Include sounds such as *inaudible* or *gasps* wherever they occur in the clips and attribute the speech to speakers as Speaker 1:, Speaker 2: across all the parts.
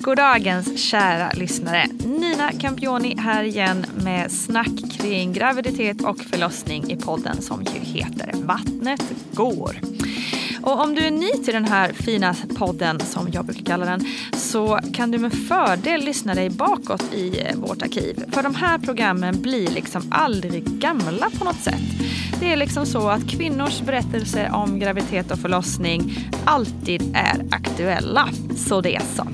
Speaker 1: Goddagens kära lyssnare. Nina Campioni här igen med snack kring graviditet och förlossning i podden som ju heter Vattnet går. Och om du är ny till den här fina podden som jag brukar kalla den så kan du med fördel lyssna dig bakåt i eh, vårt arkiv. För de här programmen blir liksom aldrig gamla på något sätt. Det är liksom så att kvinnors berättelser om graviditet och förlossning alltid är aktuella. Så det är så.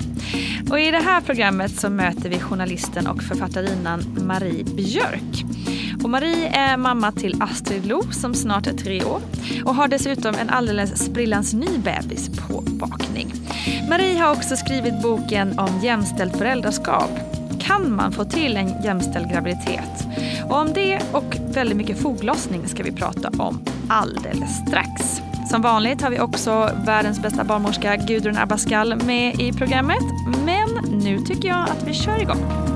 Speaker 1: Och i det här programmet så möter vi journalisten och författarinnan Marie Björk. Och Marie är mamma till Astrid Lo som snart är tre år och har dessutom en alldeles sprillans ny bebis på bakning. Marie har också skrivit boken om jämställt föräldraskap. Kan man få till en jämställd graviditet? Och om det och väldigt mycket foglossning ska vi prata om alldeles strax. Som vanligt har vi också världens bästa barnmorska Gudrun Abascal med i programmet. Men nu tycker jag att vi kör igång.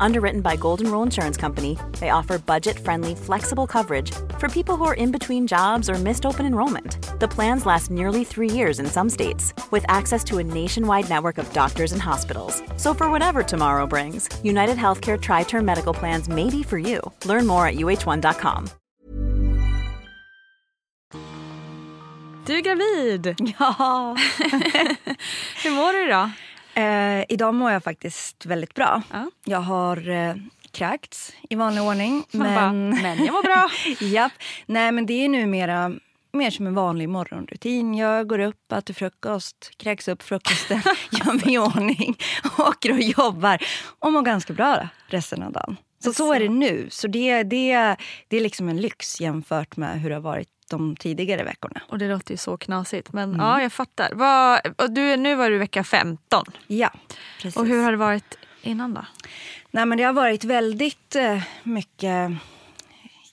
Speaker 2: Underwritten by Golden Rule Insurance Company, they offer budget friendly, flexible coverage for people who are in between jobs or missed open enrollment. The plans last nearly three years in some states, with access to a nationwide network of doctors and hospitals. So, for whatever tomorrow brings, United Healthcare Tri Term Medical Plans may be for you. Learn more at uh1.com.
Speaker 1: Du är gravid!
Speaker 3: Ja. *laughs*
Speaker 1: Hur mår du idag?
Speaker 3: Eh, idag mår jag faktiskt väldigt bra.
Speaker 1: Ja.
Speaker 3: Jag har eh, kräkts i vanlig ordning. *laughs*
Speaker 1: Man bara,
Speaker 3: Men,
Speaker 1: men jag mår bra. *laughs*
Speaker 3: Japp. Nej, men det är numera mer som en vanlig morgonrutin. Jag går upp, äter frukost, kräks upp frukosten, *laughs* gör mig i ordning, åker och jobbar och mår ganska bra resten av dagen. Så så är det nu. Så det, det, det är liksom en lyx jämfört med hur det har varit de tidigare veckorna.
Speaker 1: Och det låter ju så knasigt. Men ja, jag fattar. Vad, och du, nu var du vecka 15.
Speaker 3: Ja, precis.
Speaker 1: Och hur har det varit innan då?
Speaker 3: Nej, men det har varit väldigt eh, mycket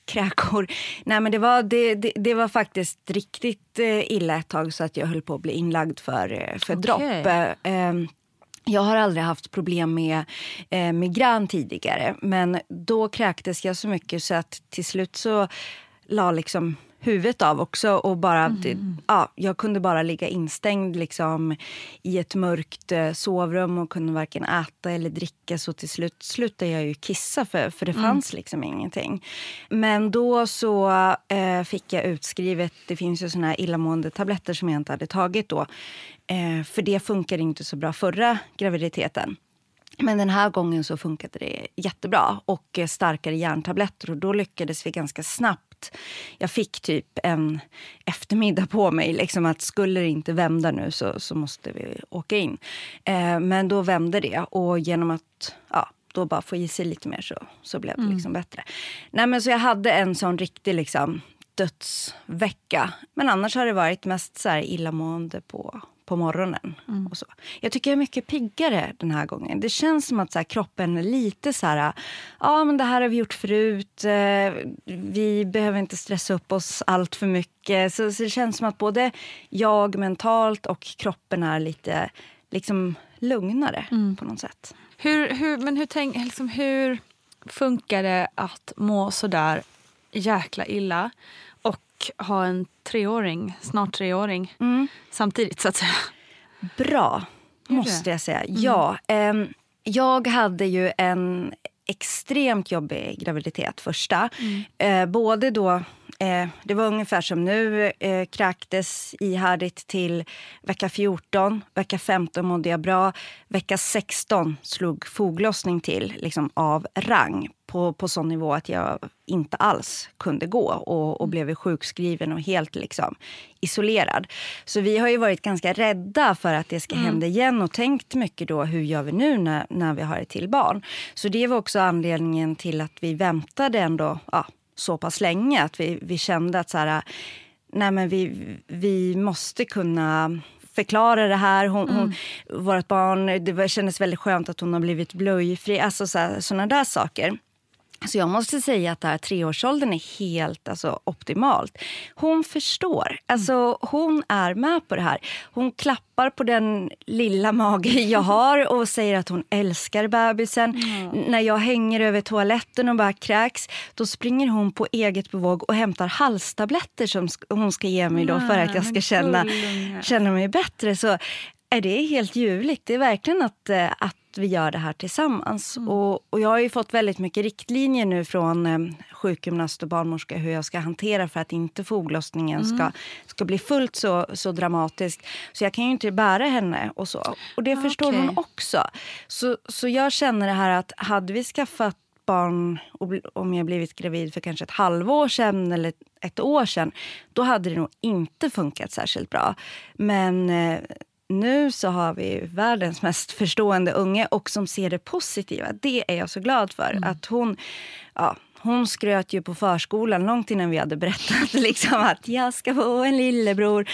Speaker 3: kräkor. Nej, men det, var, det, det, det var faktiskt riktigt eh, illa ett tag så att jag höll på att bli inlagd för, eh, för
Speaker 1: Okej.
Speaker 3: dropp. Eh, ehm, jag har aldrig haft problem med eh, migrän tidigare men då kräktes jag så mycket så att till slut så la liksom huvudet av också. Och bara, mm. ja, jag kunde bara ligga instängd liksom, i ett mörkt eh, sovrum och kunde varken äta eller dricka. Så till slut slutade jag ju kissa för, för det mm. fanns liksom ingenting. Men då så eh, fick jag utskrivet, det finns ju såna här illamående tabletter som jag inte hade tagit då. Eh, för det funkade inte så bra förra graviditeten. Men den här gången så funkade det jättebra och eh, starkare järntabletter och då lyckades vi ganska snabbt. Jag fick typ en eftermiddag på mig, liksom att skulle det inte vända nu så, så måste vi åka in. Eh, men då vände det och genom att ja, då bara få i sig lite mer så, så blev det mm. liksom bättre. Nej, men så jag hade en sån riktig liksom, dödsvecka. Men annars har det varit mest så här illamående på på morgonen. Mm. Och så. Jag tycker jag är mycket piggare den här gången. Det känns som att så här, kroppen är lite så här... Ja, men det här har vi gjort förut. Eh, vi behöver inte stressa upp oss allt för mycket. Så, så det känns som att både jag mentalt och kroppen är lite liksom, lugnare mm. på något sätt.
Speaker 1: Hur, hur, men hur, tänk, liksom, hur funkar det att må så där jäkla illa ha en treåring, snart treåring mm. samtidigt så att säga.
Speaker 3: Bra, måste jag säga. Mm. Ja, eh, jag hade ju en extremt jobbig graviditet första. Mm. Eh, både då Eh, det var ungefär som nu, eh, kräktes ihärdigt till vecka 14. Vecka 15 mådde jag bra. Vecka 16 slog foglossning till liksom av rang på, på sån nivå att jag inte alls kunde gå och, och blev sjukskriven och helt liksom isolerad. Så vi har ju varit ganska rädda för att det ska mm. hända igen och tänkt mycket då hur gör vi nu när, när vi har ett till barn. Så det var också anledningen till att vi väntade ändå ja, så pass länge att vi, vi kände att så här, nej men vi, vi måste kunna förklara det här. Hon, mm. hon, vårt barn, det kändes väldigt skönt att hon har blivit blöjfri. Alltså sådana där saker. Så jag måste säga att det här treårsåldern är helt alltså, optimalt. Hon förstår. Alltså, hon är med på det här. Hon klappar på den lilla mage jag *laughs* har och säger att hon älskar bebisen. Mm. När jag hänger över toaletten och bara kräks då springer hon på eget bevåg och hämtar halstabletter som hon ska ge mig då för att jag ska känna, känna mig bättre. Så är det helt ljuvligt. Det är verkligen att, eh, att vi gör det här tillsammans. Mm. Och, och, jag har ju fått väldigt mycket riktlinjer nu från eh, sjukgymnast och barnmorska hur jag ska hantera för att inte foglossningen mm. ska, ska bli fullt så, så dramatisk. Så jag kan ju inte bära henne och så. Och det okay. förstår hon också. Så, så jag känner det här att hade vi skaffat barn om jag blivit gravid för kanske ett halvår sedan eller ett år sedan då hade det nog inte funkat särskilt bra. Men eh, nu så har vi världens mest förstående unge och som ser det positiva. Det är jag så glad för. Mm. Att hon, ja, hon skröt ju på förskolan långt innan vi hade berättat *laughs* liksom, att jag ska få en lillebror.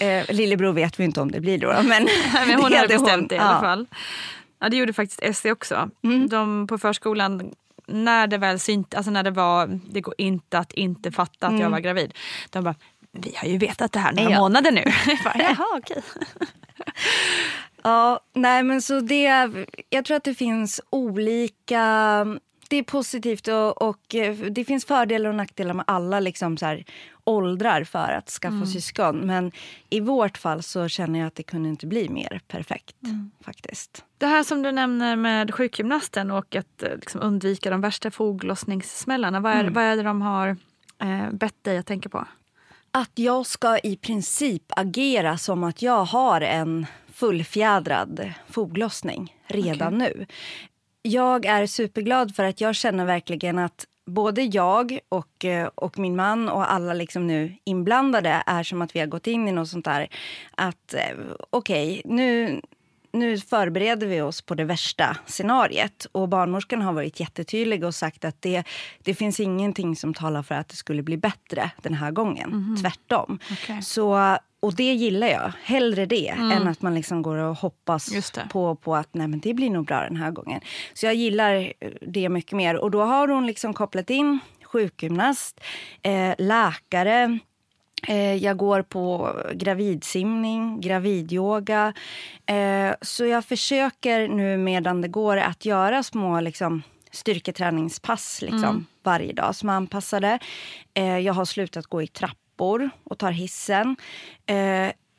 Speaker 3: Eh, lillebror vet vi inte om det blir då. Men,
Speaker 1: men *laughs* hon hade bestämt hon. det i alla fall. Ja, det gjorde faktiskt Essie också. Mm. De på förskolan när det väl synt, alltså när det var, det går inte att inte fatta att mm. jag var gravid. De bara, vi har ju vetat det här några ja. månader nu. *laughs* Jaha, okej. *laughs*
Speaker 3: ja, nej men så det, jag tror att det finns olika det är positivt och, och, eh, det finns fördelar och nackdelar med alla liksom så här, åldrar för att skaffa mm. syskon. Men i vårt fall så känner jag att det kunde inte bli mer perfekt. Mm. faktiskt.
Speaker 1: Det här som du nämner med sjukgymnasten och att eh, liksom, undvika de värsta foglossningssmällarna. Vad är, mm. vad är det de har eh, bett dig att tänka på?
Speaker 3: Att jag ska i princip agera som att jag har en fullfjädrad foglossning redan okay. nu. Jag är superglad för att jag känner verkligen att både jag och, eh, och min man och alla liksom nu inblandade är som att vi har gått in i något sånt där att eh, okej, okay, nu nu förbereder vi oss på det värsta scenariet. Och barnmorskan har varit jättetydlig och sagt att det, det finns ingenting som talar för att det skulle bli bättre den här gången. Mm. Tvärtom. Okay. Så, och det gillar jag. Hellre det mm. än att man liksom går och hoppas på, på att nej, men det blir nog bra den här gången. Så jag gillar det mycket mer. Och då har hon liksom kopplat in sjukgymnast, eh, läkare Eh, jag går på gravidsimning, gravidyoga. Eh, så jag försöker nu medan det går att göra små liksom, styrketräningspass liksom, varje dag som är anpassade. Eh, jag har slutat gå i trappor och tar hissen.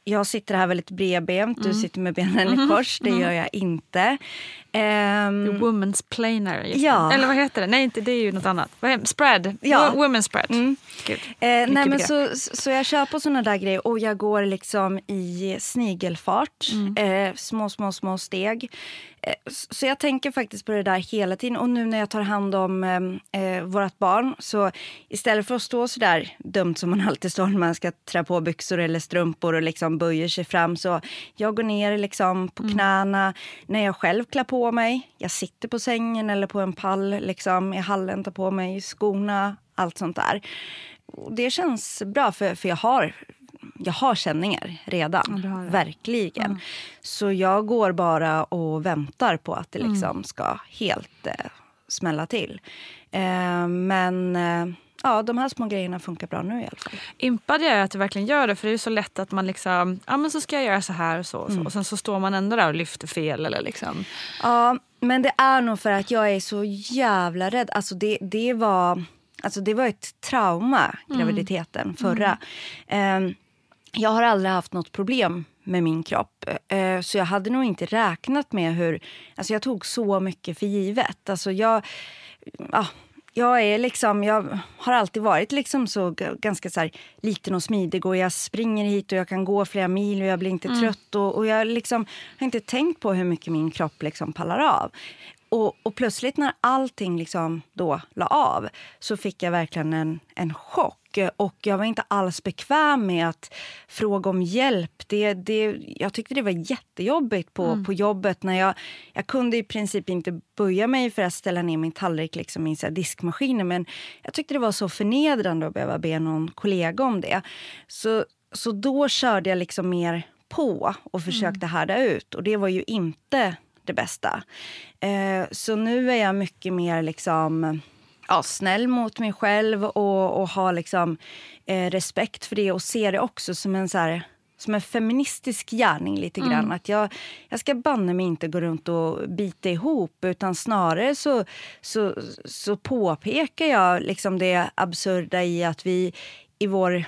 Speaker 3: Jag sitter här väldigt bredbent, du sitter med benen i kors. Det gör jag inte. Ehm,
Speaker 1: Women's planer.
Speaker 3: Ja.
Speaker 1: Eller vad heter det? Nej, inte, det är ju något annat. Spread.
Speaker 3: Ja.
Speaker 1: Wo- Women's spread.
Speaker 3: Mm.
Speaker 1: Gud.
Speaker 3: Eh, nej, men så, så jag kör på såna där grejer och jag går liksom i snigelfart. Eh, små, små, små steg. Eh, så jag tänker faktiskt på det där hela tiden. Och nu när jag tar hand om eh, eh, vårt barn så istället för att stå så där dumt som man *laughs* alltid står när man ska trä på byxor eller strumpor och liksom böjer sig fram så jag går ner liksom på knäna när jag själv klär på mig. Jag sitter på sängen eller på en pall liksom i hallen, tar på mig skorna, allt sånt där. Och det känns bra för, för jag har jag har känningar redan.
Speaker 1: du har det.
Speaker 3: Verkligen. Så jag går bara och väntar på att det
Speaker 1: Mm.
Speaker 3: liksom ska helt eh, smälla till. Eh, men eh, ja, de här små grejerna funkar bra nu i alla fall.
Speaker 1: Impad jag är att du verkligen gör det för det är så lätt att man liksom, ja men så ska jag göra så här och så och, så.
Speaker 3: Mm.
Speaker 1: och sen så står man ändå där och lyfter fel eller liksom.
Speaker 3: Ja, men det är nog för att jag är så jävla rädd. Alltså det, det, var, alltså det var ett trauma, graviditeten, förra. Ehm, jag har aldrig haft något problem med min kropp. Eh, så jag hade nog inte räknat med hur... Alltså jag tog så mycket för givet. Alltså jag... Ja, jag är liksom, jag har alltid varit liksom så ganska så här liten och smidig och jag springer hit och jag kan gå flera mil och jag blir inte trött och, och jag liksom har inte tänkt på hur mycket min kropp liksom pallar av. Och, och plötsligt när allting liksom då la av så fick jag verkligen en, en chock. Och jag var inte alls bekväm med att fråga om hjälp. Det, det, jag tyckte det var jättejobbigt på, på jobbet. när jag, jag kunde i princip inte böja mig för att ställa ner min tallrik liksom i diskmaskinen. Men jag tyckte det var så förnedrande att behöva be någon kollega om det. Så, så då körde jag liksom mer på och försökte härda ut. Och det var ju inte det bästa. Eh, så nu är jag mycket mer liksom, ja, snäll mot mig själv och, och har liksom, eh, respekt för det och ser det också som en, så här, som en feministisk gärning. lite grann. Att jag, jag ska banne mig inte gå runt och bita ihop utan snarare så, så, så påpekar jag liksom det absurda i att vi i vår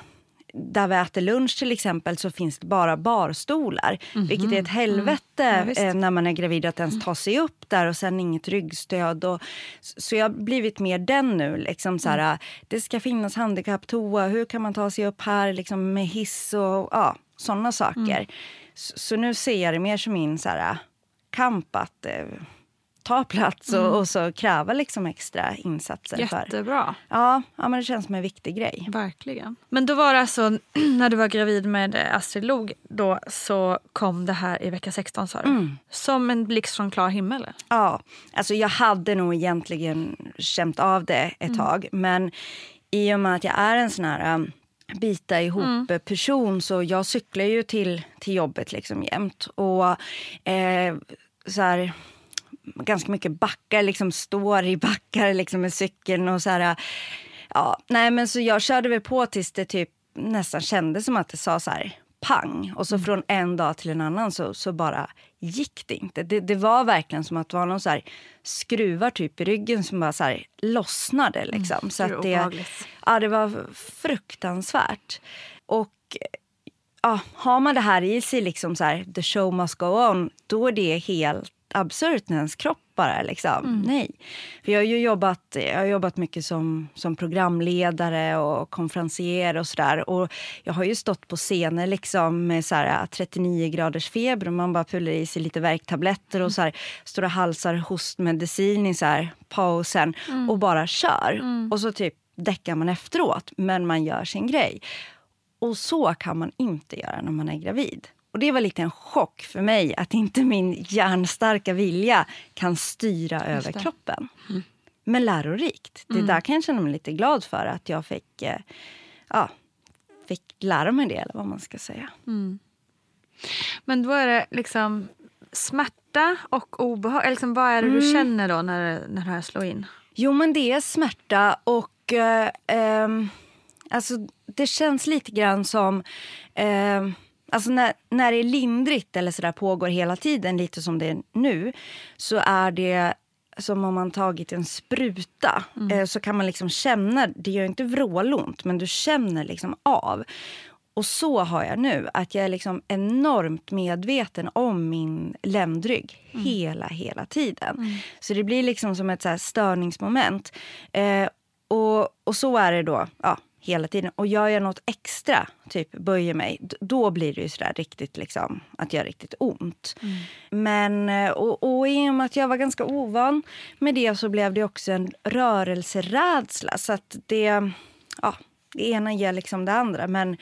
Speaker 3: där vi äter lunch till exempel så finns det bara barstolar. Vilket är ett helvete
Speaker 1: visst.
Speaker 3: eh, när man är gravid att ens ta sig upp där och sen inget ryggstöd. Och, så jag har blivit mer den nu. Liksom så här, Det ska finnas handikapptoa, hur kan man ta sig upp här liksom med hiss och ja, sådana saker. Så, så nu ser jag det mer som min så här, kamp att eh, ta plats och, och så kräva liksom extra insatser. För.
Speaker 1: Jättebra.
Speaker 3: Ja, ja, men det känns som en viktig grej.
Speaker 1: Verkligen. Men då var det alltså *clears throat* när du var gravid med Astrid Log då så kom det här i vecka 16 sa du?
Speaker 3: Mm.
Speaker 1: Som en blixt från klar himmel?
Speaker 3: Ja, alltså jag hade nog egentligen känt av det ett tag. Men i och med att jag är en sån här um, bita ihop-person så jag cyklar ju till, till jobbet liksom jämt. Och eh, så här, ganska mycket backar, liksom står i backar liksom med cykeln och så här. Ja, nej men så jag körde väl på tills det typ nästan kändes som att det sa så här pang. Och så från en dag till en annan så, så bara gick det inte. Det, det var verkligen som att det var någon så här skruvar typ i ryggen som bara så här lossnade. Liksom. så
Speaker 1: gud,
Speaker 3: att det, ja, det var fruktansvärt. Och ja, har man det här i sig, liksom så här, the show must go on, då är det helt absurt när ens kropp bara liksom, nej. För jag har ju jobbat, jag har jobbat mycket som, som programledare och konferencier och sådär. Och jag har ju stått på scener liksom med så här 39 graders feber och man bara pullar i sig lite värktabletter och så här, och halsar hostmedicin i så här pausen och bara kör. Och så typ däckar man efteråt, men man gör sin grej. Och så kan man inte göra när man är gravid. Och det var lite en chock för mig att inte min järnstarka vilja kan styra över kroppen. Men lärorikt. Det där kan jag känna mig lite glad för att jag fick, eh, ja, fick lära mig det, eller vad man ska säga.
Speaker 1: Men då är det liksom smärta och obehag. Liksom, vad är det du
Speaker 3: Mm.
Speaker 1: känner då när, när det här slår in?
Speaker 3: Jo, men det är smärta och... Eh, ehm, alltså, det känns lite grann som... Eh, alltså när, när det är lindrigt eller så pågår hela tiden, lite som det är nu så är det som om man tagit en spruta. Eh, så kan man liksom känna, det gör inte vrålont, men du känner liksom av. Och så har jag nu, att jag är liksom enormt medveten om min ländrygg hela, hela tiden. Så det blir liksom som ett så störningsmoment. Eh, och, och så är det då ja, hela tiden. Och gör jag något extra, typ böjer mig, då blir det ju sådär riktigt liksom, att gör riktigt ont. Men, eh, och, och i och med att jag var ganska ovan med det så blev det också en rörelserädsla. Så att det, ja, det ena ger liksom det andra. Men,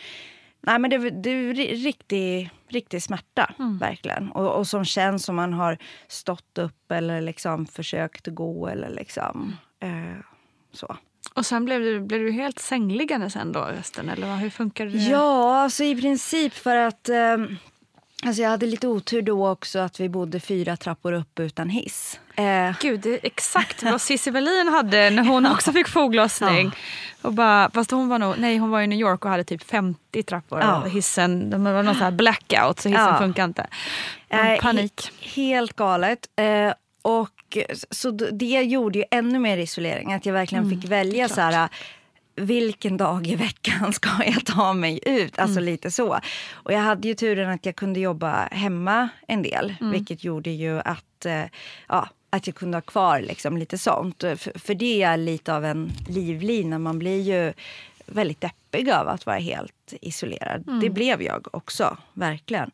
Speaker 3: nej, men det, det är ri- riktig, riktig smärta, verkligen. Och, och som känns som man har stått upp eller liksom försökt gå eller liksom eh, så.
Speaker 1: Och sen blev du, blev du helt sängliggande sen då resten? Eller vad, hur funkar det?
Speaker 3: Ja, alltså i princip för att... Eh, alltså jag hade lite otur då också att vi bodde fyra trappor upp utan hiss. Eh,
Speaker 1: Gud, det är exakt vad *laughs* Cissi Wallin hade när hon också fick foglossning. Och bara, fast hon var nog, nej hon var i New York och hade typ 50 trappor
Speaker 3: Ja.
Speaker 1: och hissen, det var någon sån här blackout så hissen
Speaker 3: Ja.
Speaker 1: funkar inte.
Speaker 3: eh,
Speaker 1: Panik.
Speaker 3: he- helt galet. Eh, och så det gjorde ju ännu mer isolering. Att jag verkligen fick välja så här vilken dag i veckan *laughs* ska jag ta mig ut? Alltså lite så. Och jag hade ju turen att jag kunde jobba hemma en del. Vilket gjorde ju att, eh, ja, att jag kunde ha kvar liksom lite sånt. För, för det är lite av en livlina. Man blir ju väldigt deppig av att vara helt isolerad. Det blev jag också, verkligen.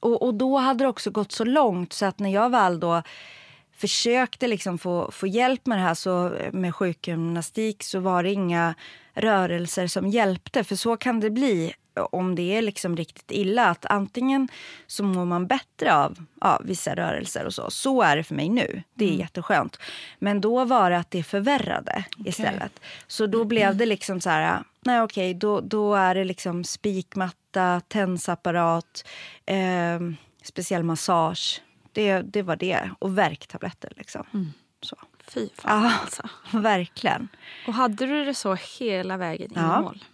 Speaker 3: Och, och då hade det också gått så långt så att när jag väl då försökte liksom få, få hjälp med det här så, med sjukgymnastik så var det inga rörelser som hjälpte. För så kan det bli om det är liksom riktigt illa. Att antingen så mår man bättre av ja, vissa rörelser och så. Så är det för mig nu. Det är jätteskönt. Men då var det att det förvärrade istället. Så då blev det liksom så här, nej okej, då, då är det liksom spikmatta, tensapparat, eh, speciell massage. Det, det var det. Och värktabletter liksom. Så.
Speaker 1: Fy fan
Speaker 3: Ja.
Speaker 1: alltså. *laughs*
Speaker 3: Verkligen.
Speaker 1: Och hade du det så hela vägen in
Speaker 3: Ja.
Speaker 1: mål?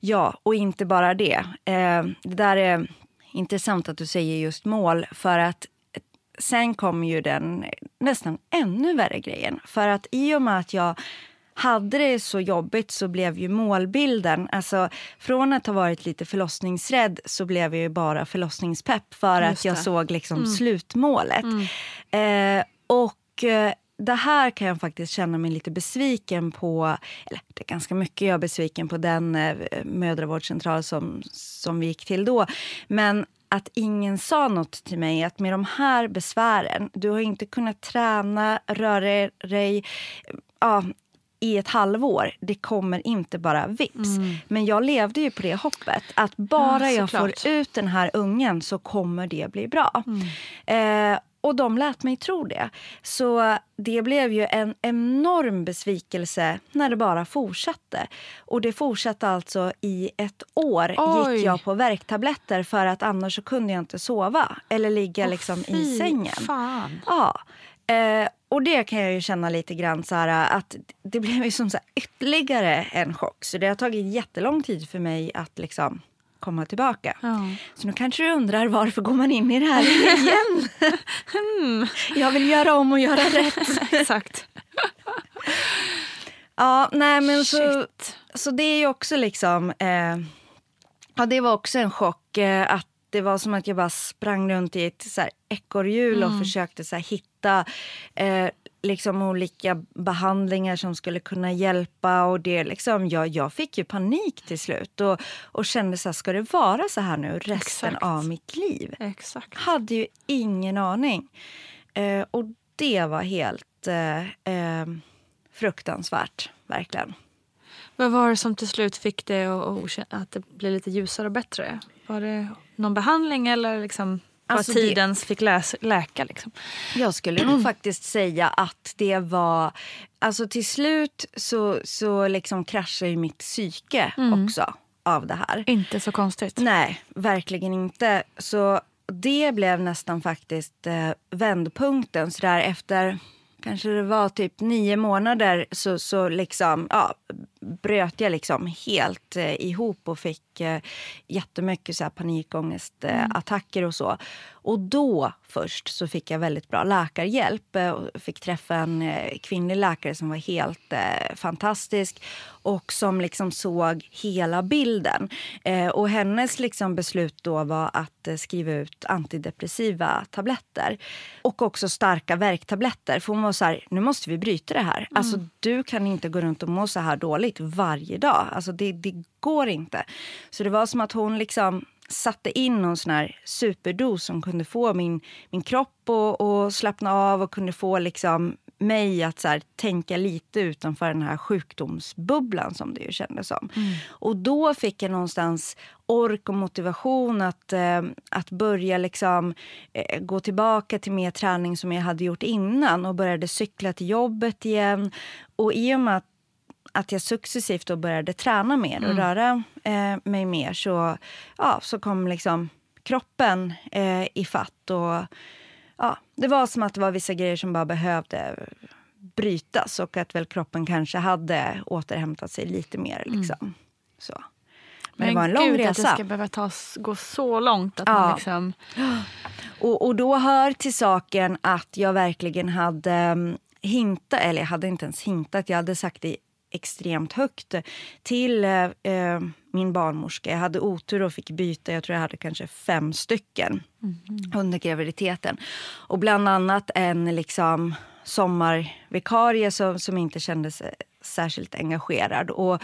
Speaker 3: Ja, och inte bara det. Eh, det där är intressant att du säger just mål. För att sen kom ju den nästan ännu värre grejen. För att i och med att jag hade det så jobbigt så blev ju målbilden... Alltså, från att ha varit lite förlossningsrädd så blev jag ju bara förlossningspepp för att jag såg liksom slutmålet. Eh, och eh, det här kan jag faktiskt känna mig lite besviken på. Eller det är ganska mycket jag är besviken på den eh, mödravårdscentral som, som vi gick till då. Men att ingen sa något till mig att med de här besvären, du har inte kunnat träna, röra dig ja, i ett halvår. Det kommer inte bara vips. Men jag levde ju på det hoppet. Att bara
Speaker 1: Ja,
Speaker 3: jag får ut den här ungen så kommer det bli bra. Eh, och de lät mig tro det. Så det blev ju en enorm besvikelse när det bara fortsatte. Och det fortsatte alltså i ett år
Speaker 1: Oj.
Speaker 3: gick jag på värktabletter för att annars kunde jag inte sova eller ligga
Speaker 1: Åh,
Speaker 3: liksom i sängen.
Speaker 1: Fan.
Speaker 3: Ja. Eh, och det kan jag ju känna lite grann så här att det blev ju som så här ytterligare en chock. Så det har tagit jättelång tid för mig att liksom komma tillbaka.
Speaker 1: Ja.
Speaker 3: Så nu kanske du undrar varför går man in i det här *laughs* igen? Jag vill göra om och göra rätt. *laughs*
Speaker 1: Exakt.
Speaker 3: Ja, nej men så, så det är ju också liksom... Eh, ja, det var också en chock. Eh, att det var som att jag bara sprang runt i ett så här, ekorrhjul och försökte så här, hitta eh, liksom olika behandlingar som skulle kunna hjälpa. Och det liksom, jag, jag fick ju panik till slut och, och kände så här, ska det vara så här nu resten
Speaker 1: Exakt.
Speaker 3: av mitt liv?
Speaker 1: Exakt.
Speaker 3: Hade ju ingen aning. Eh, och det var helt eh, eh, fruktansvärt, verkligen.
Speaker 1: Vad var det som till slut fick dig att, att det blev lite ljusare och bättre? Var det någon behandling eller liksom
Speaker 3: Alltså det-
Speaker 1: tiden fick läs, läka? Liksom?
Speaker 3: Jag skulle nog faktiskt säga att det var... Alltså till slut så, så liksom kraschade ju mitt psyke också av det här.
Speaker 1: Inte så konstigt.
Speaker 3: Nej, verkligen inte. Så det blev nästan faktiskt eh, vändpunkten. Så där efter, kanske det var typ nio månader så, så liksom, ja, bröt jag liksom helt eh, ihop och fick eh, jättemycket så här panikångestattacker eh, och så. Och då först så fick jag väldigt bra läkarhjälp eh, och fick träffa en eh, kvinnlig läkare som var helt eh, fantastisk och som liksom såg hela bilden. Eh, och hennes liksom beslut då var att eh, skriva ut antidepressiva tabletter och också starka värktabletter. För hon var så här, nu måste vi bryta det här. Mm. Alltså du kan inte gå runt och må så här dåligt varje dag. Alltså det, det går inte. Så det var som att hon liksom satte in någon sån här superdos som kunde få min, min kropp att slappna av och kunde få liksom mig att så här, tänka lite utanför den här sjukdomsbubblan som det ju kändes som. Mm. Och då fick jag någonstans ork och motivation att, eh, att börja liksom, eh, gå tillbaka till mer träning som jag hade gjort innan och började cykla till jobbet igen. Och i och med att att jag successivt då började träna mer och mm. röra eh, mig mer så, ja, så kom liksom kroppen eh, i fatt och ja, det var som att det var vissa grejer som bara behövde brytas och att väl kroppen kanske hade återhämtat sig lite mer. Mm. Liksom. Mm. Så. Men,
Speaker 1: Men,
Speaker 3: det var en lång
Speaker 1: gud,
Speaker 3: resa.
Speaker 1: att det ska behöva tas, gå så långt. Att ja. man liksom...
Speaker 3: och, och då hör till saken att jag verkligen hade mm, hintat, eller jag hade inte ens hintat, jag hade sagt det extremt högt till eh, eh, min barnmorska. Jag hade otur och fick byta, jag tror jag hade kanske fem stycken mm. under graviditeten. Och bland annat en liksom sommarvikarie som, som inte kändes särskilt engagerad. Och,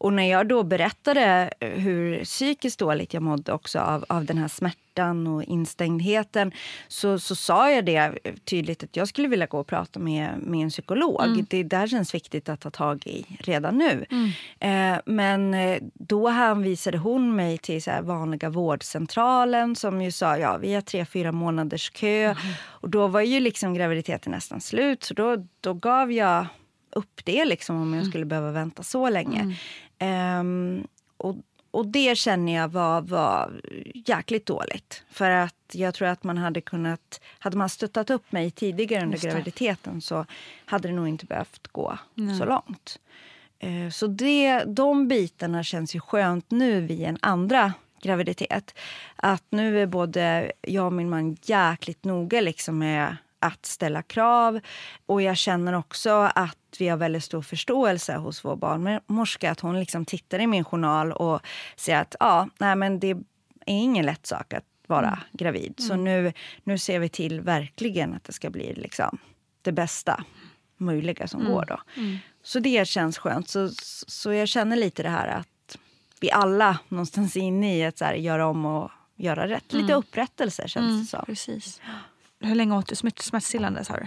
Speaker 3: och när jag då berättade hur psykiskt dåligt jag mådde också av, av den här smärtan och instängdheten så, så sa jag det tydligt att jag skulle vilja gå och prata med, med en psykolog. Mm. Det där känns viktigt att ta tag i redan nu. Mm. Eh, men eh, då hänvisade hon mig till så vanliga vårdcentralen som ju sa ja vi har tre, fyra månaders kö. Mm. Och då var ju liksom graviditeten nästan slut så då, då gav jag upp det liksom, om jag mm. skulle behöva vänta så länge. Um, och, och det känner jag var, var jäkligt dåligt. För att jag tror att man hade kunnat... Hade man stöttat upp mig tidigare under graviditeten så hade det nog inte behövt gå Nej. så långt. Uh, så det, de bitarna känns ju skönt nu vid en andra graviditet. Att nu är både jag och min man jäkligt noga liksom med att ställa krav. Och jag känner också att vi har väldigt stor förståelse hos vår barnmorska. Att hon liksom tittar i min journal och säger att ja, nej, men det är ingen lätt sak att vara mm. gravid. Så mm. nu, nu ser vi till verkligen att det ska bli liksom det bästa möjliga som mm. går. Då. Mm. Så det känns skönt. Så, så jag känner lite det här att vi alla någonstans är inne i att så här, göra om och göra rätt. Lite mm. upprättelse känns det
Speaker 1: mm,
Speaker 3: som.
Speaker 1: Precis. Hur länge åt du smärtstillande sa du?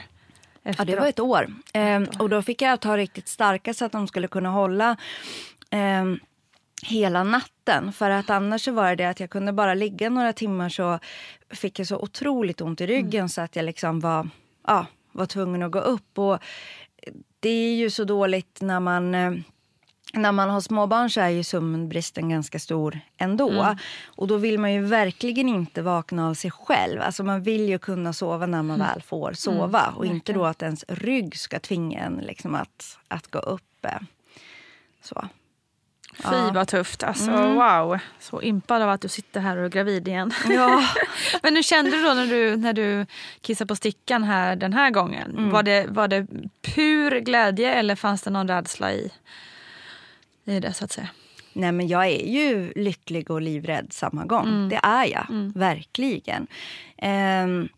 Speaker 3: Ja, det var ett år. Ehm, och då fick jag ta riktigt starka så att de skulle kunna hålla eh, hela natten. För att annars var det, det att jag kunde bara ligga några timmar så fick jag så otroligt ont i ryggen mm. så att jag liksom var, ja, var tvungen att gå upp. Och det är ju så dåligt när man eh, när man har småbarn så är ju sömnbristen ganska stor ändå. Mm. Och då vill man ju verkligen inte vakna av sig själv. Alltså man vill ju kunna sova när man mm. väl får sova. Mm, och inte då att ens rygg ska tvinga en liksom att, att gå upp. Så.
Speaker 1: Fy ja. vad tufft. Alltså, mm. Wow. Så impad av att du sitter här och är gravid igen.
Speaker 3: Ja. *laughs*
Speaker 1: Men hur kände du då när du, när du kissade på stickan här den här gången? Mm. Var, det, var det pur glädje eller fanns det någon rädsla i? I det så att säga?
Speaker 3: Nej, men jag är ju lycklig och livrädd samma gång. Mm. Det är jag, mm. verkligen. Um,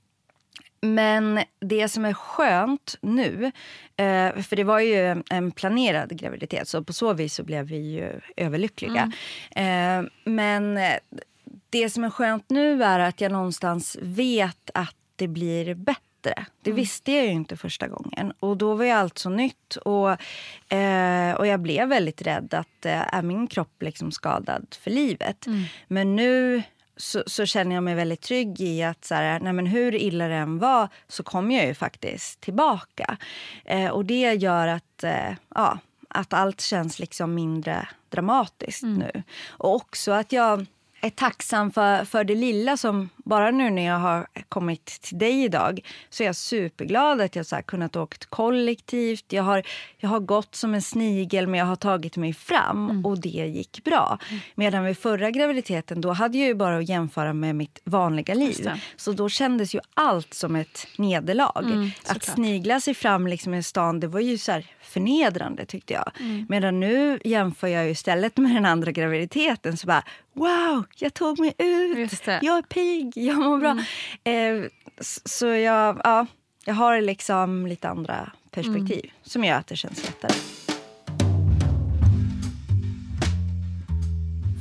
Speaker 3: men det som är skönt nu, eh, för det var ju en planerad graviditet så på så vis så blev vi ju överlyckliga. Mm. Eh, men det som är skönt nu är att jag någonstans vet att det blir bättre bättre. Det mm. visste jag ju inte första gången. Och Då var ju allt så nytt. Och, eh, och Jag blev väldigt rädd att eh, är min kropp liksom skadad för livet. Mm. Men nu så, så, känner jag mig väldigt trygg i att så här, nej men hur illa det än var så kom jag ju faktiskt tillbaka. Eh, och Det gör att, eh, ja, att allt känns liksom mindre dramatiskt mm. nu. Och också att jag är tacksam för, för det lilla som bara nu när jag har kommit till dig idag så är jag superglad att jag så kunnat åka kollektivt. Jag har, jag har gått som en snigel men jag har tagit mig fram mm. och det gick bra. Mm. Medan vid förra graviditeten då hade jag ju bara att jämföra med mitt vanliga liv. Så då kändes ju allt som ett nederlag. Mm, att snigla sig fram liksom i stan det var ju så förnedrande tyckte jag. Mm. Medan nu jämför jag istället med den andra graviditeten så bara wow, jag tog mig ut, jag är pigg, *laughs* jag mår bra. Mm. Eh, så jag, ja, jag har liksom lite andra perspektiv mm. som gör att det känns lättare.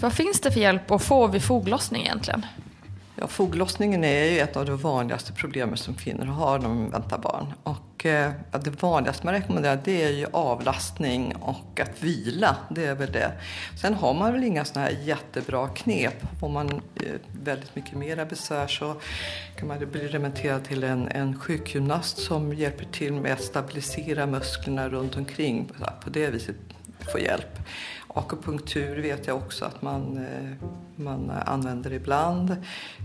Speaker 1: Vad finns det för hjälp att få vid foglossning egentligen?
Speaker 4: Ja, foglossningen är ju ett av de vanligaste problemen som kvinnor har när de väntar barn. Och, eh, det vanligaste man rekommenderar det är ju avlastning och att vila. Det är väl det. Sen har man väl inga såna här jättebra knep. Får man eh, väldigt mycket mera besvär så kan man bli remitterad till en, en sjukgymnast som hjälper till med att stabilisera musklerna runt omkring. På det viset få hjälp. Akupunktur vet jag också att man, eh, man använder ibland.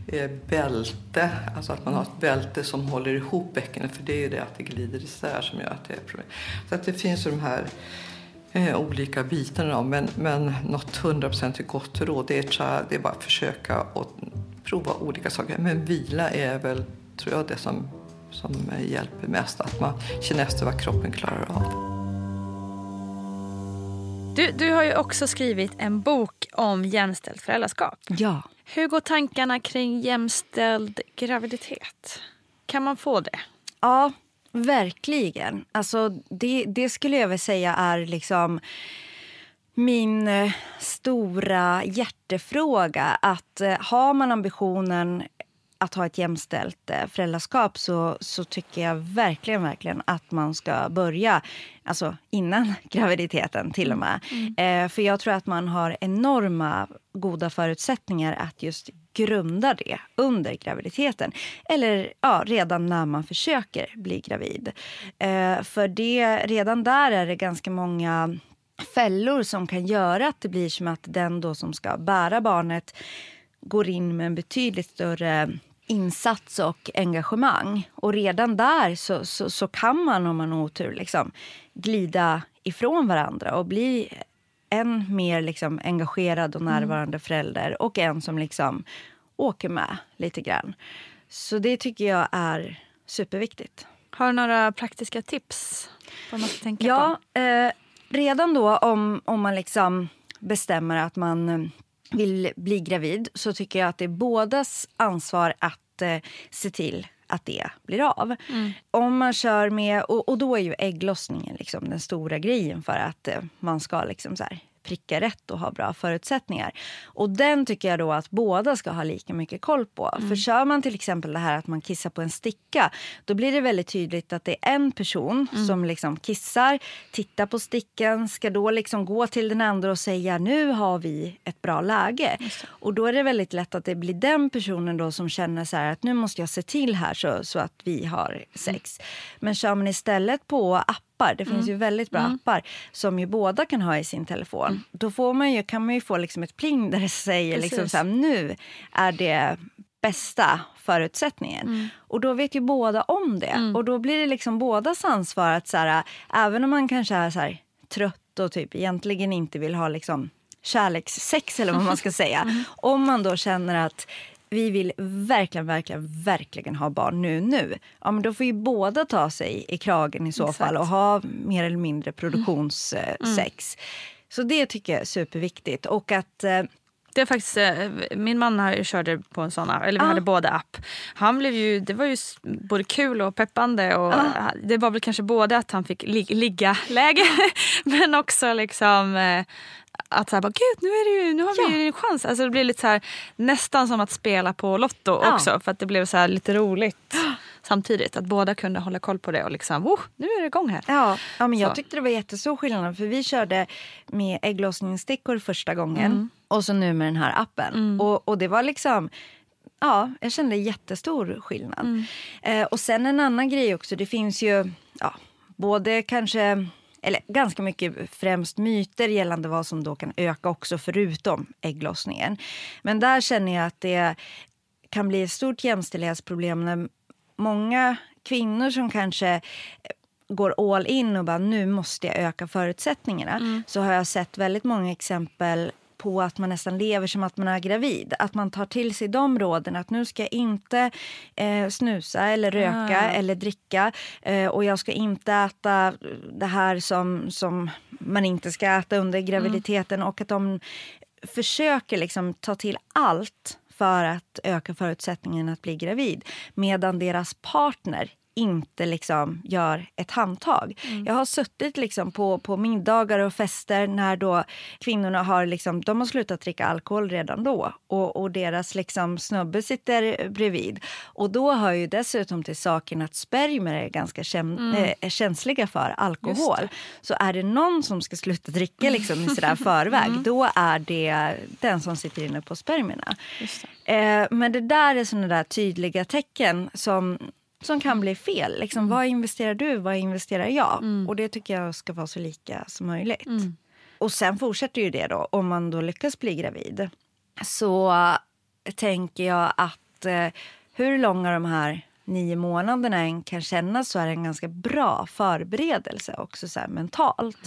Speaker 4: Eh, bälte, alltså att man har ett bälte som håller ihop bäckenet för det är ju det att det glider isär som gör att det är problem. Så att det finns de här eh, olika bitarna men, men något hundraprocentigt gott råd det är, det är bara att försöka och prova olika saker. Men vila är väl, tror jag, det som, som hjälper mest. Att man känner efter vad kroppen klarar av.
Speaker 1: Du, du har ju också skrivit en bok om jämställt föräldraskap.
Speaker 3: Ja.
Speaker 1: Hur går tankarna kring jämställd graviditet? Kan man få det?
Speaker 3: Ja, verkligen. Alltså, det, det skulle jag väl säga är liksom min eh, stora hjärtefråga. Att eh, har man ambitionen att ha ett jämställt eh, föräldraskap så, så tycker jag verkligen, verkligen att man ska börja alltså innan *laughs* graviditeten till och med. Mm. mm. Eh, för jag tror att man har enorma goda förutsättningar att just grunda det under graviditeten. Eller ja, redan när man försöker bli gravid. Eh, för det, redan där är det ganska många fällor som kan göra att det blir som att den då som ska bära barnet går in med en betydligt större insats och engagemang. Och redan där så, så, så kan man, om man har otur, liksom, glida ifrån varandra och bli en mer liksom, engagerad och närvarande mm. förälder och en som liksom åker med lite grann. Så det tycker jag är superviktigt.
Speaker 1: Har du några praktiska tips? Vad man ska tänka
Speaker 3: ja, på? Eh, redan då om, om man liksom bestämmer att man vill bli gravid så tycker jag att det är bådas ansvar att eh, se till att det blir av. Mm. Om man kör med, och, och, då är ju ägglossningen liksom den stora grejen för att eh, man ska liksom så här, pricka rätt och ha bra förutsättningar. Och den tycker jag då att båda ska ha lika mycket koll på. Mm. För kör man till exempel det här att man kissar på en sticka, då blir det väldigt tydligt att det är en person mm. som liksom kissar, tittar på stickan, ska då liksom gå till den andra och säga nu har vi ett bra läge. Och då är det väldigt lätt att det blir den personen då som känner så att nu måste jag se till här så, så att vi har sex. Mm. Men kör man istället på app appar. Det finns mm. ju väldigt bra mm. appar som ju båda kan ha i sin telefon. Mm. Då får man ju, kan man ju få liksom ett pling där det säger liksom så här, nu är det bästa förutsättningen. Mm. Och då vet ju båda om det. Mm. Och då blir det liksom bådas ansvar att så här, även om man kanske är så här, trött och typ egentligen inte vill ha liksom kärlekssex eller vad man ska säga. *laughs* Mm. Om man då känner att vi vill verkligen, verkligen, verkligen ha barn nu, nu. Ja, men då får ju båda ta sig i kragen i så Exakt. fall och ha mer eller mindre produktionssex. Mm. Så det tycker jag är superviktigt. Och att... Eh,
Speaker 1: det är faktiskt, eh, min man körde på en sån, eller vi ah. hade båda app. Han blev ju, det var ju både kul och peppande. Och ah. Det var väl kanske både att han fick lig ligga läge *laughs* men också liksom eh, att så här, bara, gud nu, är det ju, nu har vi ja. ju en chans. Alltså det blir lite så här, nästan som att spela på Lotto ja. också för att det blev så lite roligt *gasps* samtidigt. Att båda kunde hålla koll på det och liksom, oh, nu är det igång här.
Speaker 3: Ja, ja men jag tyckte det var jättestor skillnad för vi körde med ägglossningsstickor första gången mm. och så nu med den här appen. Mm. Och, och det var liksom Ja, jag kände jättestor skillnad. Mm. Eh, och sen en annan grej också, det finns ju ja, både kanske eller ganska mycket främst myter gällande vad som då kan öka också förutom ägglossningen. Men där känner jag att det kan bli ett stort jämställdhetsproblem när många kvinnor som kanske går all in och bara nu måste jag öka förutsättningarna mm. så har jag sett väldigt många exempel på att man nästan lever som att man är gravid. Att man tar till sig de råden att nu ska jag inte eh, snusa eller röka ah. eller dricka eh, och jag ska inte äta det här som, som man inte ska äta under graviditeten mm. och att de försöker liksom ta till allt för att öka förutsättningen att bli gravid medan deras partner inte liksom gör ett handtag. Mm. Jag har suttit liksom på, på middagar och fester när då kvinnorna har, liksom, de har slutat dricka alkohol redan då och, och deras liksom snubbe sitter bredvid. Och då hör ju dessutom till saken att spermier är ganska käm, mm. äh, känsliga för alkohol. Så är det någon som ska sluta dricka liksom, i sådär *laughs* förväg, mm. då är det den som sitter inne på spermierna. Eh, men det där är såna där tydliga tecken som som kan bli fel. Liksom, mm. Vad investerar du? Vad investerar jag? Mm. Och Det tycker jag ska vara så lika som möjligt. Mm. Och Sen fortsätter ju det då, om man då lyckas bli gravid. Så äh, tänker jag att eh, hur långa de här nio månaderna än kan kännas så är det en ganska bra förberedelse också så mentalt.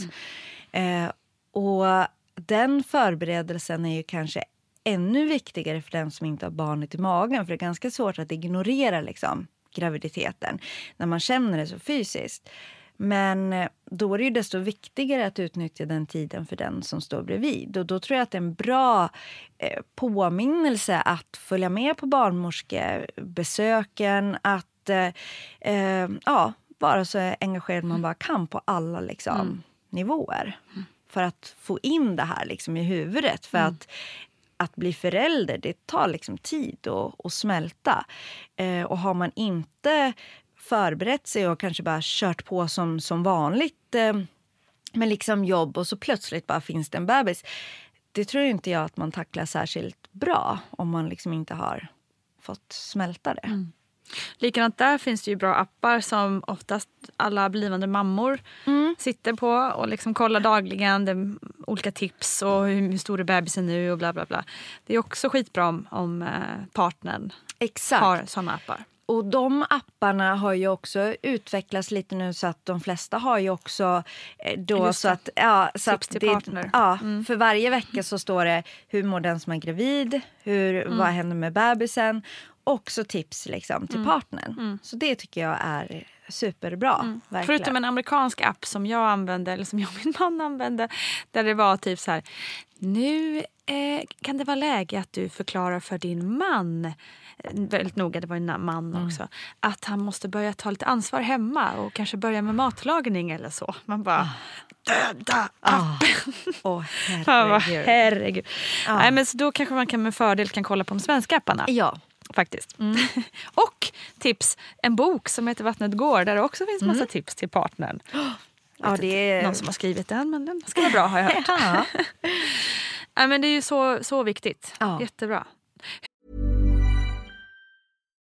Speaker 3: Mm. Eh, och den förberedelsen är ju kanske ännu viktigare för den som inte har barnet i magen. För det är ganska svårt att ignorera liksom, graviditeten när man känner det så fysiskt. Men eh, då är det ju desto viktigare att utnyttja den tiden för den som står bredvid. Och då tror jag att det är en bra eh, påminnelse att följa med på barnmorskebesöken, att eh, eh, ja, vara så engagerad man bara kan på alla liksom, mm. nivåer. För att få in det här liksom, i huvudet. För mm. att att bli förälder det tar liksom tid att, att smälta. Eh, och har man inte förberett sig och kanske bara kört på som, som vanligt eh, med liksom jobb och så plötsligt bara finns det en bebis. Det tror inte jag att man tacklar särskilt bra om man liksom inte har fått smälta det. Mm.
Speaker 1: Likadant där finns det ju bra appar som oftast alla blivande mammor mm. sitter på och liksom kollar dagligen. Det olika tips och hur stor är bebisen nu och bla bla bla. Det är också skitbra om, om eh, partnern Exakt. har såna appar.
Speaker 3: Och de apparna har ju också utvecklats lite nu så att de flesta har ju också eh, då så att, ja, så
Speaker 1: till det, partner.
Speaker 3: Ja, mm. för varje vecka så står det hur mår den som är gravid, hur, mm. vad händer med bebisen också tips liksom, till mm. partnern. Mm. Så det tycker jag är superbra. Mm.
Speaker 1: Förutom en amerikansk app som jag använde, eller som jag och min man använde, där det var typ så här, nu eh, kan det vara läge att du förklarar för din man väldigt noga, det var en man mm. också, att han måste börja ta lite ansvar hemma och kanske börja med matlagning eller så. Man bara, ah. döda ah. appen!
Speaker 3: Oh. Oh, *laughs* herregud.
Speaker 1: herregud. Ah. Nej, men så då kanske man kan med fördel kan kolla på de svenska apparna.
Speaker 3: Ja
Speaker 1: faktiskt. Mm. *laughs* och tips, en bok som heter Vattnet går där det också finns massa mm. tips till partnern. *gasps* Ja, det är... Någon som har skrivit den, men den ska vara bra har jag *laughs* hört. ja. *laughs* ja, men det är ju så, så viktigt. Ja. Jättebra.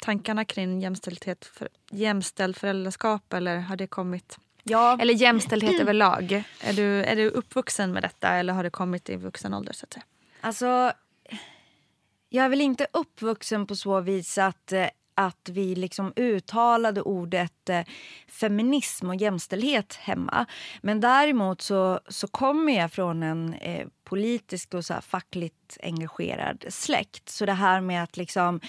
Speaker 1: tankarna kring jämställdhet, för, jämställd föräldraskap eller har det kommit?
Speaker 3: Ja.
Speaker 1: Eller jämställdhet överlag. Är du, är du uppvuxen med detta eller har det kommit i vuxen ålder? Så att säga?
Speaker 3: Alltså, jag är väl inte uppvuxen på så vis att, eh, att vi liksom uttalade ordet eh, feminism och jämställdhet hemma. Men däremot så, så kommer jag från en eh, politisk och så här engagerad släkt. Så det här med att liksom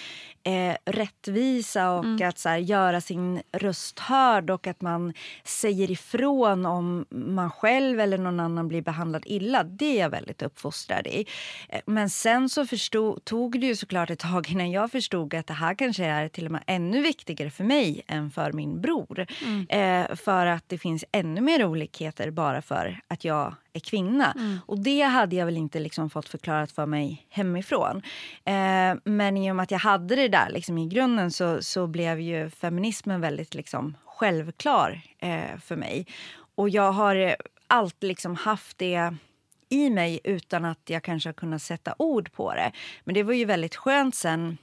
Speaker 3: eh, rättvisa och
Speaker 1: Mm.
Speaker 3: att så här, göra sin röst hörd och att man säger ifrån om man själv eller någon annan blir behandlad illa. Det är jag väldigt uppfostrad i. Eh, Men sen så förstod, tog det ju såklart ett tag innan jag förstod att det här kanske är till och med ännu viktigare för mig än för min bror. Eh, för att det finns ännu mer olikheter bara för att jag är kvinna. Och det hade jag väl inte liksom fått förklarat för mig hemifrån. Eh, men i och med att jag hade det där liksom i grunden så, så blev ju feminismen väldigt liksom självklar eh, för mig. Och jag har eh, alltid liksom haft det i mig utan att jag kanske har kunnat sätta ord på det. Men det var ju väldigt skönt sen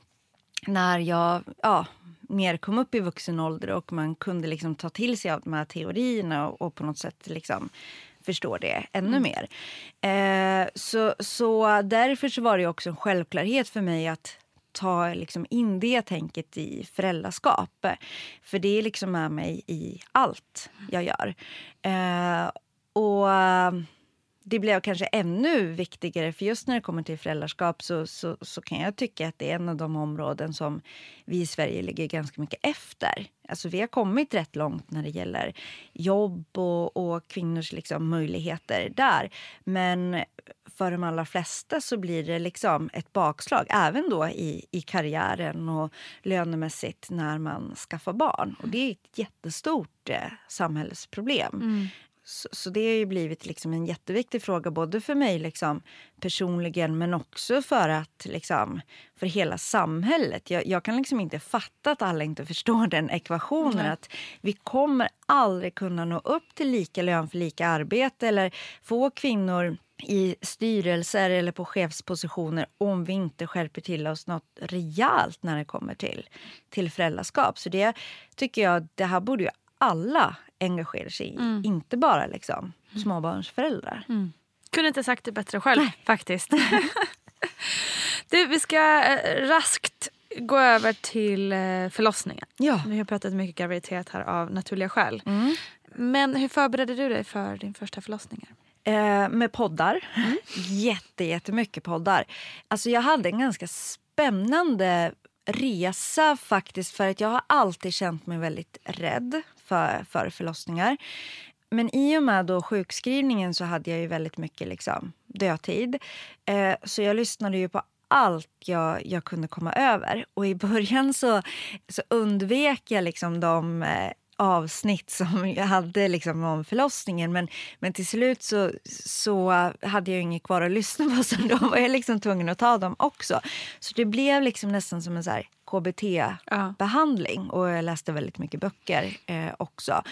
Speaker 3: när jag ja, mer kom upp i vuxen ålder och man kunde liksom ta till sig av de här teorierna och, och på något sätt liksom förstå det ännu mer. Eh, så, så därför så var det också en självklarhet för mig att ta liksom in det tänket i föräldraskap. För det är liksom med mig i allt jag gör. Eh, och det blev kanske ännu viktigare, för just när det kommer till föräldraskap så, så, så kan jag tycka att det är en av de områden som vi i Sverige ligger ganska mycket efter. Alltså vi har kommit rätt långt när det gäller jobb och, och kvinnors liksom möjligheter där. Men för de allra flesta så blir det liksom ett bakslag, även då i, i karriären och lönemässigt när man skaffar barn. Och det är ett jättestort eh, samhällsproblem. Mm. Så, så det har ju blivit liksom en jätteviktig fråga både för mig liksom, personligen men också för att liksom, för hela samhället. Jag, jag kan liksom inte fatta att alla inte förstår den ekvationen. Att vi kommer aldrig kunna nå upp till lika lön för lika arbete eller få kvinnor i styrelser eller på chefspositioner om vi inte skärper till oss något rejält när det kommer till, till föräldraskap. Så det tycker jag, det här borde ju alla engagera sig i. Inte bara liksom småbarnsföräldrar.
Speaker 1: Kunde inte sagt det bättre själv faktiskt. *laughs* du, vi ska eh, raskt gå över till eh, förlossningen.
Speaker 3: Ja.
Speaker 1: Vi har pratat mycket graviditet här av naturliga skäl.
Speaker 3: Mm.
Speaker 1: Men hur förberedde du dig för din första förlossning?
Speaker 3: Eh, med poddar. *laughs* Jätte, jättemycket poddar. Alltså jag hade en ganska spännande resa faktiskt för att jag har alltid känt mig väldigt rädd för, för förlossningar. Men i och med då sjukskrivningen så hade jag ju väldigt mycket liksom dödtid. Eh, så jag lyssnade ju på allt jag, jag kunde komma över. Och i början så, så undvek jag liksom de eh, avsnitt som *laughs* jag hade liksom om förlossningen. Men, men till slut så, så hade jag inget kvar att lyssna på *laughs* så då var jag liksom tvungen att ta dem också. Så det blev liksom nästan som en så KBT-behandling och jag läste väldigt mycket böcker eh, också.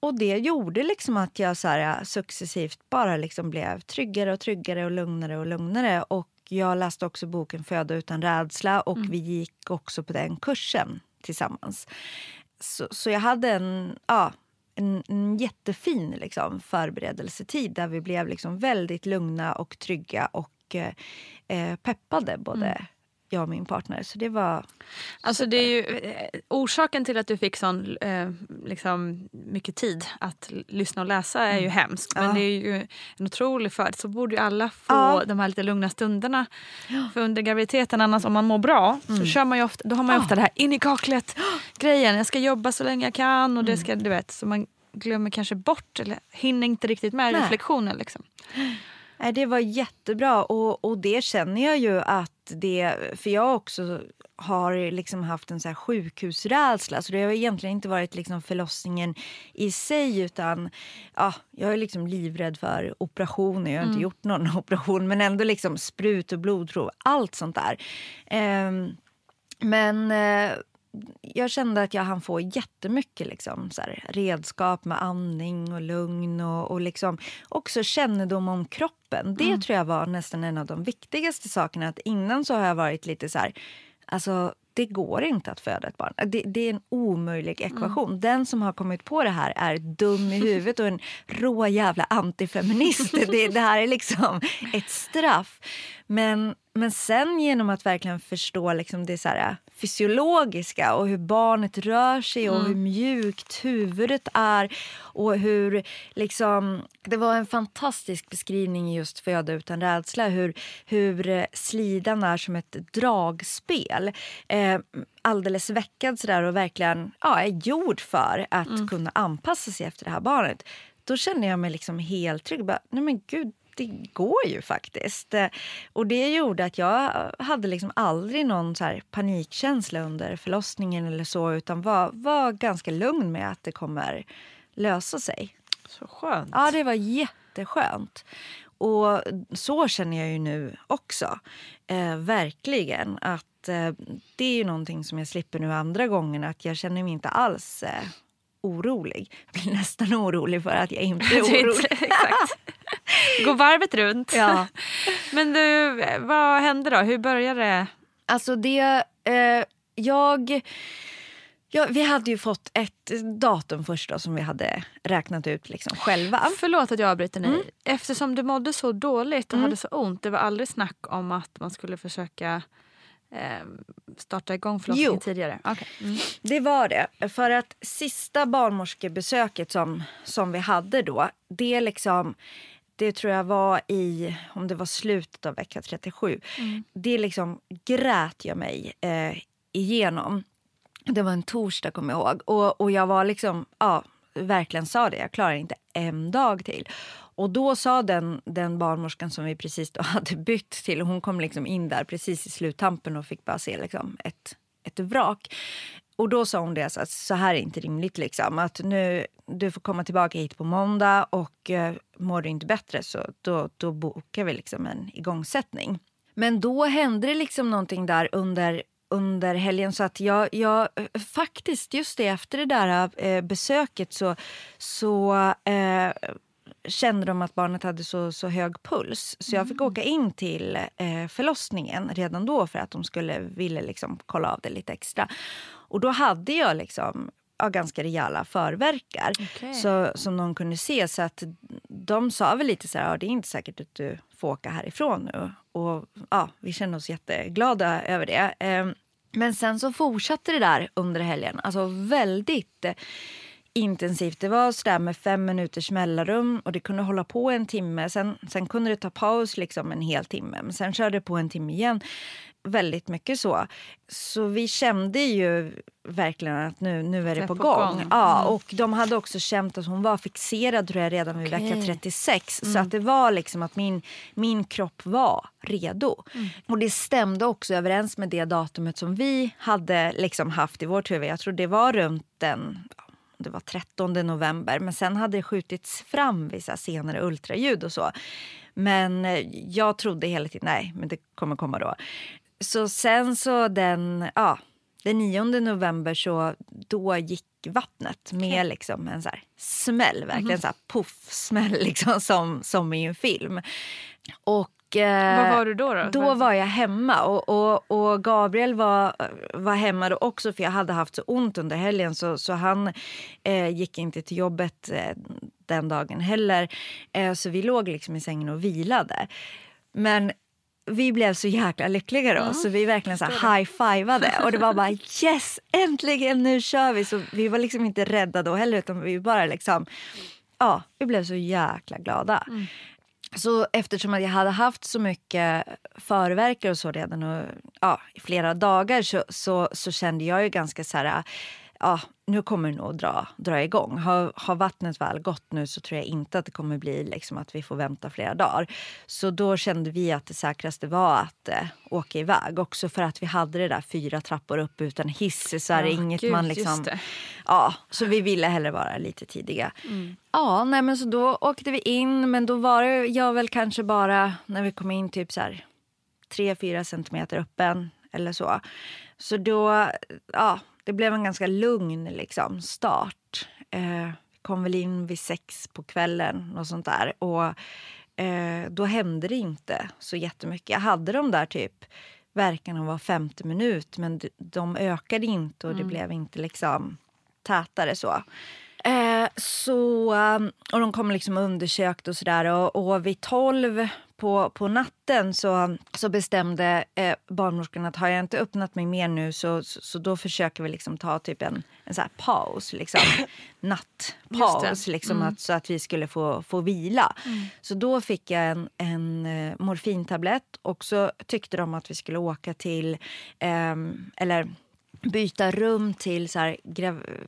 Speaker 3: Och det gjorde liksom att jag så här, successivt bara liksom blev tryggare och tryggare och lugnare och lugnare. Och jag läste också boken Föda utan rädsla och vi gick också på den kursen tillsammans. Så, så jag hade en, ja, en, en jättefin liksom, förberedelsetid där vi blev liksom väldigt lugna och trygga och eh, eh peppade både mm jag och min partner. Så det var...
Speaker 1: Alltså det är ju, eh, orsaken till att du fick sån eh, liksom, mycket tid att lyssna och läsa är ju mm. hemskt. Men ja. det är ju en otrolig fördel. Så borde ju alla få ja. de här lite lugna stunderna. Ja. För under graviditeten, annars om man mår bra, mm. så kör man ofta, då har man ofta det här in i kaklet *gasps* grejen. Jag ska jobba så länge jag kan och det mm. ska, du vet. Så man glömmer kanske bort eller hinner inte riktigt med Nej. reflektionen. Liksom. *gasps*
Speaker 3: Nej, det var jättebra och, och det känner jag ju att det... För jag också har liksom haft en så här sjukhusrädsla. Så det har egentligen inte varit liksom förlossningen i sig utan ja, jag är liksom livrädd för operationer. Jag har mm. inte gjort någon *laughs* operation men ändå liksom sprut och blodprov, allt sånt där. Eh, men eh, jag kände att jag hann få jättemycket liksom, så här, redskap med andning och lugn och, och liksom, också kännedom om kroppen. Det mm. tror jag var nästan en av de viktigaste sakerna. Att Innan så har jag varit lite så här... Alltså, det går inte att föda ett barn. Det, det är en omöjlig mm. ekvation. Mm. Den som har kommit på det här är dum i *laughs* huvudet och en rå jävla antifeminist. det, det här är liksom ett straff. Men, men sen genom att verkligen förstå liksom det så här, fysiologiska och hur barnet rör sig och mm. hur mjukt huvudet är. Och hur liksom, det var en fantastisk beskrivning i just Föda utan rädsla. Hur, hur slidan är som ett dragspel. Eh, alldeles veckad sådär och verkligen ja, är gjord för att mm. kunna anpassa sig efter det här barnet. Då känner jag mig liksom helt trygg. Bara, Nej men gud, det går ju faktiskt. Eh, och det gjorde att jag hade liksom aldrig någon så panikkänsla under förlossningen eller så utan var, var ganska lugn med att det kommer lösa sig.
Speaker 1: Så skönt.
Speaker 3: Ja, det var jätteskönt. Och så känner jag ju nu också. Eh, verkligen. Att eh, Det är ju någonting som jag slipper nu andra gången. Att Jag känner mig inte alls eh, orolig. Jag blir nästan orolig för att jag inte är *laughs* orolig. *laughs*
Speaker 1: Exakt. *laughs* Gå varvet runt.
Speaker 3: Ja. *laughs*
Speaker 1: Men du, vad hände då? Hur började det?
Speaker 3: Alltså det... Eh, jag... Ja, vi hade ju fått ett datum först då, som vi hade räknat ut liksom själva.
Speaker 1: Förlåt att jag avbryter dig. Mm. Eftersom du mådde så dåligt och mm. hade så ont. Det var aldrig snack om att man skulle försöka eh, starta igång förlossningen jo. tidigare? Okay. Mm.
Speaker 3: Det var det. För att sista barnmorskebesöket som, som vi hade då, det liksom det tror jag var i, om det var slutet av vecka 37. Mm. Det liksom grät jag mig eh, igenom. Det var en torsdag kommer jag ihåg. Och, och jag var liksom, ja, verkligen sa det, jag klarar inte en dag till. Och då sa den, den barnmorskan som vi precis *laughs* hade bytt till, hon kom liksom in där precis i sluttampen och fick bara se liksom ett, ett vrak. Och då sa hon det, så, att så här är inte rimligt. Liksom. Att nu, du får komma tillbaka hit på måndag och eh, mår du inte bättre så då, då bokar vi liksom en igångsättning. Men då hände det liksom någonting där under under helgen. Så att jag, jag faktiskt, just det, efter det där eh, besöket så, så eh, kände de att barnet hade så, så hög puls. Så jag fick mm. åka in till eh, förlossningen redan då för att de skulle ville liksom kolla av det lite extra. Och då hade jag liksom ja, ganska rejäla förverkar okay. så, som någon kunde se. Så att de sa väl lite så här, ja, det är inte säkert att du får åka härifrån nu. Och ja, vi kände oss jätteglada över det. Eh, men sen så fortsatte det där under helgen. Alltså väldigt intensivt. Det var sådär med fem minuters mellanrum och det kunde hålla på en timme. Sen, sen kunde det ta paus liksom en hel timme, men sen körde det på en timme igen. Väldigt mycket så. Så vi kände ju verkligen att nu, nu är det, det på, på, gång. gång. Ja, mm. och de hade också känt att hon var fixerad tror jag, redan vid okay. vecka 36. Mm. Så att det var liksom att min, min kropp var redo. Mm. Och det stämde också överens med det datumet som vi hade liksom haft i vårt huvud. Jag tror det var runt den det var 13 november. Men sen hade det skjutits fram vissa senare ultraljud och så. Men eh, jag trodde hela tiden, nej, men det kommer komma då. Så sen så den, ja, den 9 november så då gick vattnet med okay. liksom en så smäll, verkligen mm. så här poff-smäll *laughs* liksom, som, som i en film. Och Och, eh,
Speaker 1: Vad var du då? Då,
Speaker 3: Då var jag hemma och, och, och Gabriel var, var hemma då också för jag hade haft så ont under helgen så, så han eh, gick inte till jobbet eh, den dagen heller. Eh, så vi låg liksom i sängen och vilade. Men vi blev så jäkla lyckliga då, så vi verkligen så high-fivade. Och det var bara yes, äntligen, nu kör vi! Så vi var liksom inte rädda då heller, utan vi bara liksom... Ja, vi blev så jäkla glada. Så eftersom jag hade haft så mycket förverkare och så redan och, ja, i flera dagar så, så, så kände jag ju ganska så här... Ja, nu kommer det nog dra, dra igång. Har, har vattnet väl gått nu så tror jag inte att det kommer bli liksom att vi får vänta flera dagar. Så då kände vi att det säkraste var att eh, åka iväg. Också för att vi hade det där fyra trappor upp utan hiss. Så är det
Speaker 1: Ja,
Speaker 3: inget
Speaker 1: gud,
Speaker 3: man liksom... Ja, så vi ville hellre vara lite tidiga. Ja, nej, men så då åkte vi in. Men då var det jag väl kanske bara när vi kom in typ så här 3-4 centimeter öppen eller så. Så då, ja, det blev en ganska lugn liksom, start. Eh, kom väl in vid sex på kvällen och sånt där. Och eh, då hände det inte så jättemycket. Jag hade de där typ verkarna var femte minut men de ökade inte och det blev inte liksom tätare så. Eh, så och de kom liksom och undersökte och sådär. Och, och vid tolv på, på natten så, så bestämde eh, barnmorskan att har jag inte öppnat mig mer nu så, så, så då försöker vi liksom ta typ en, en så paus. Liksom. *coughs* Nattpaus, liksom, att, så att vi skulle få, få vila. Så då fick jag en, en eh, morfintablett och så tyckte de att vi skulle åka till, ehm, eller byta rum till så här,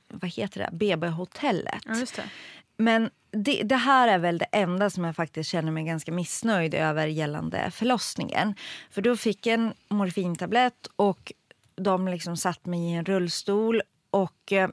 Speaker 3: vad heter det, BB-hotellet.
Speaker 1: Ja.
Speaker 3: Men det, det här är väl det enda som jag faktiskt känner mig ganska missnöjd över gällande förlossningen. För då fick jag en morfintablett och de liksom satt mig i en rullstol och eh,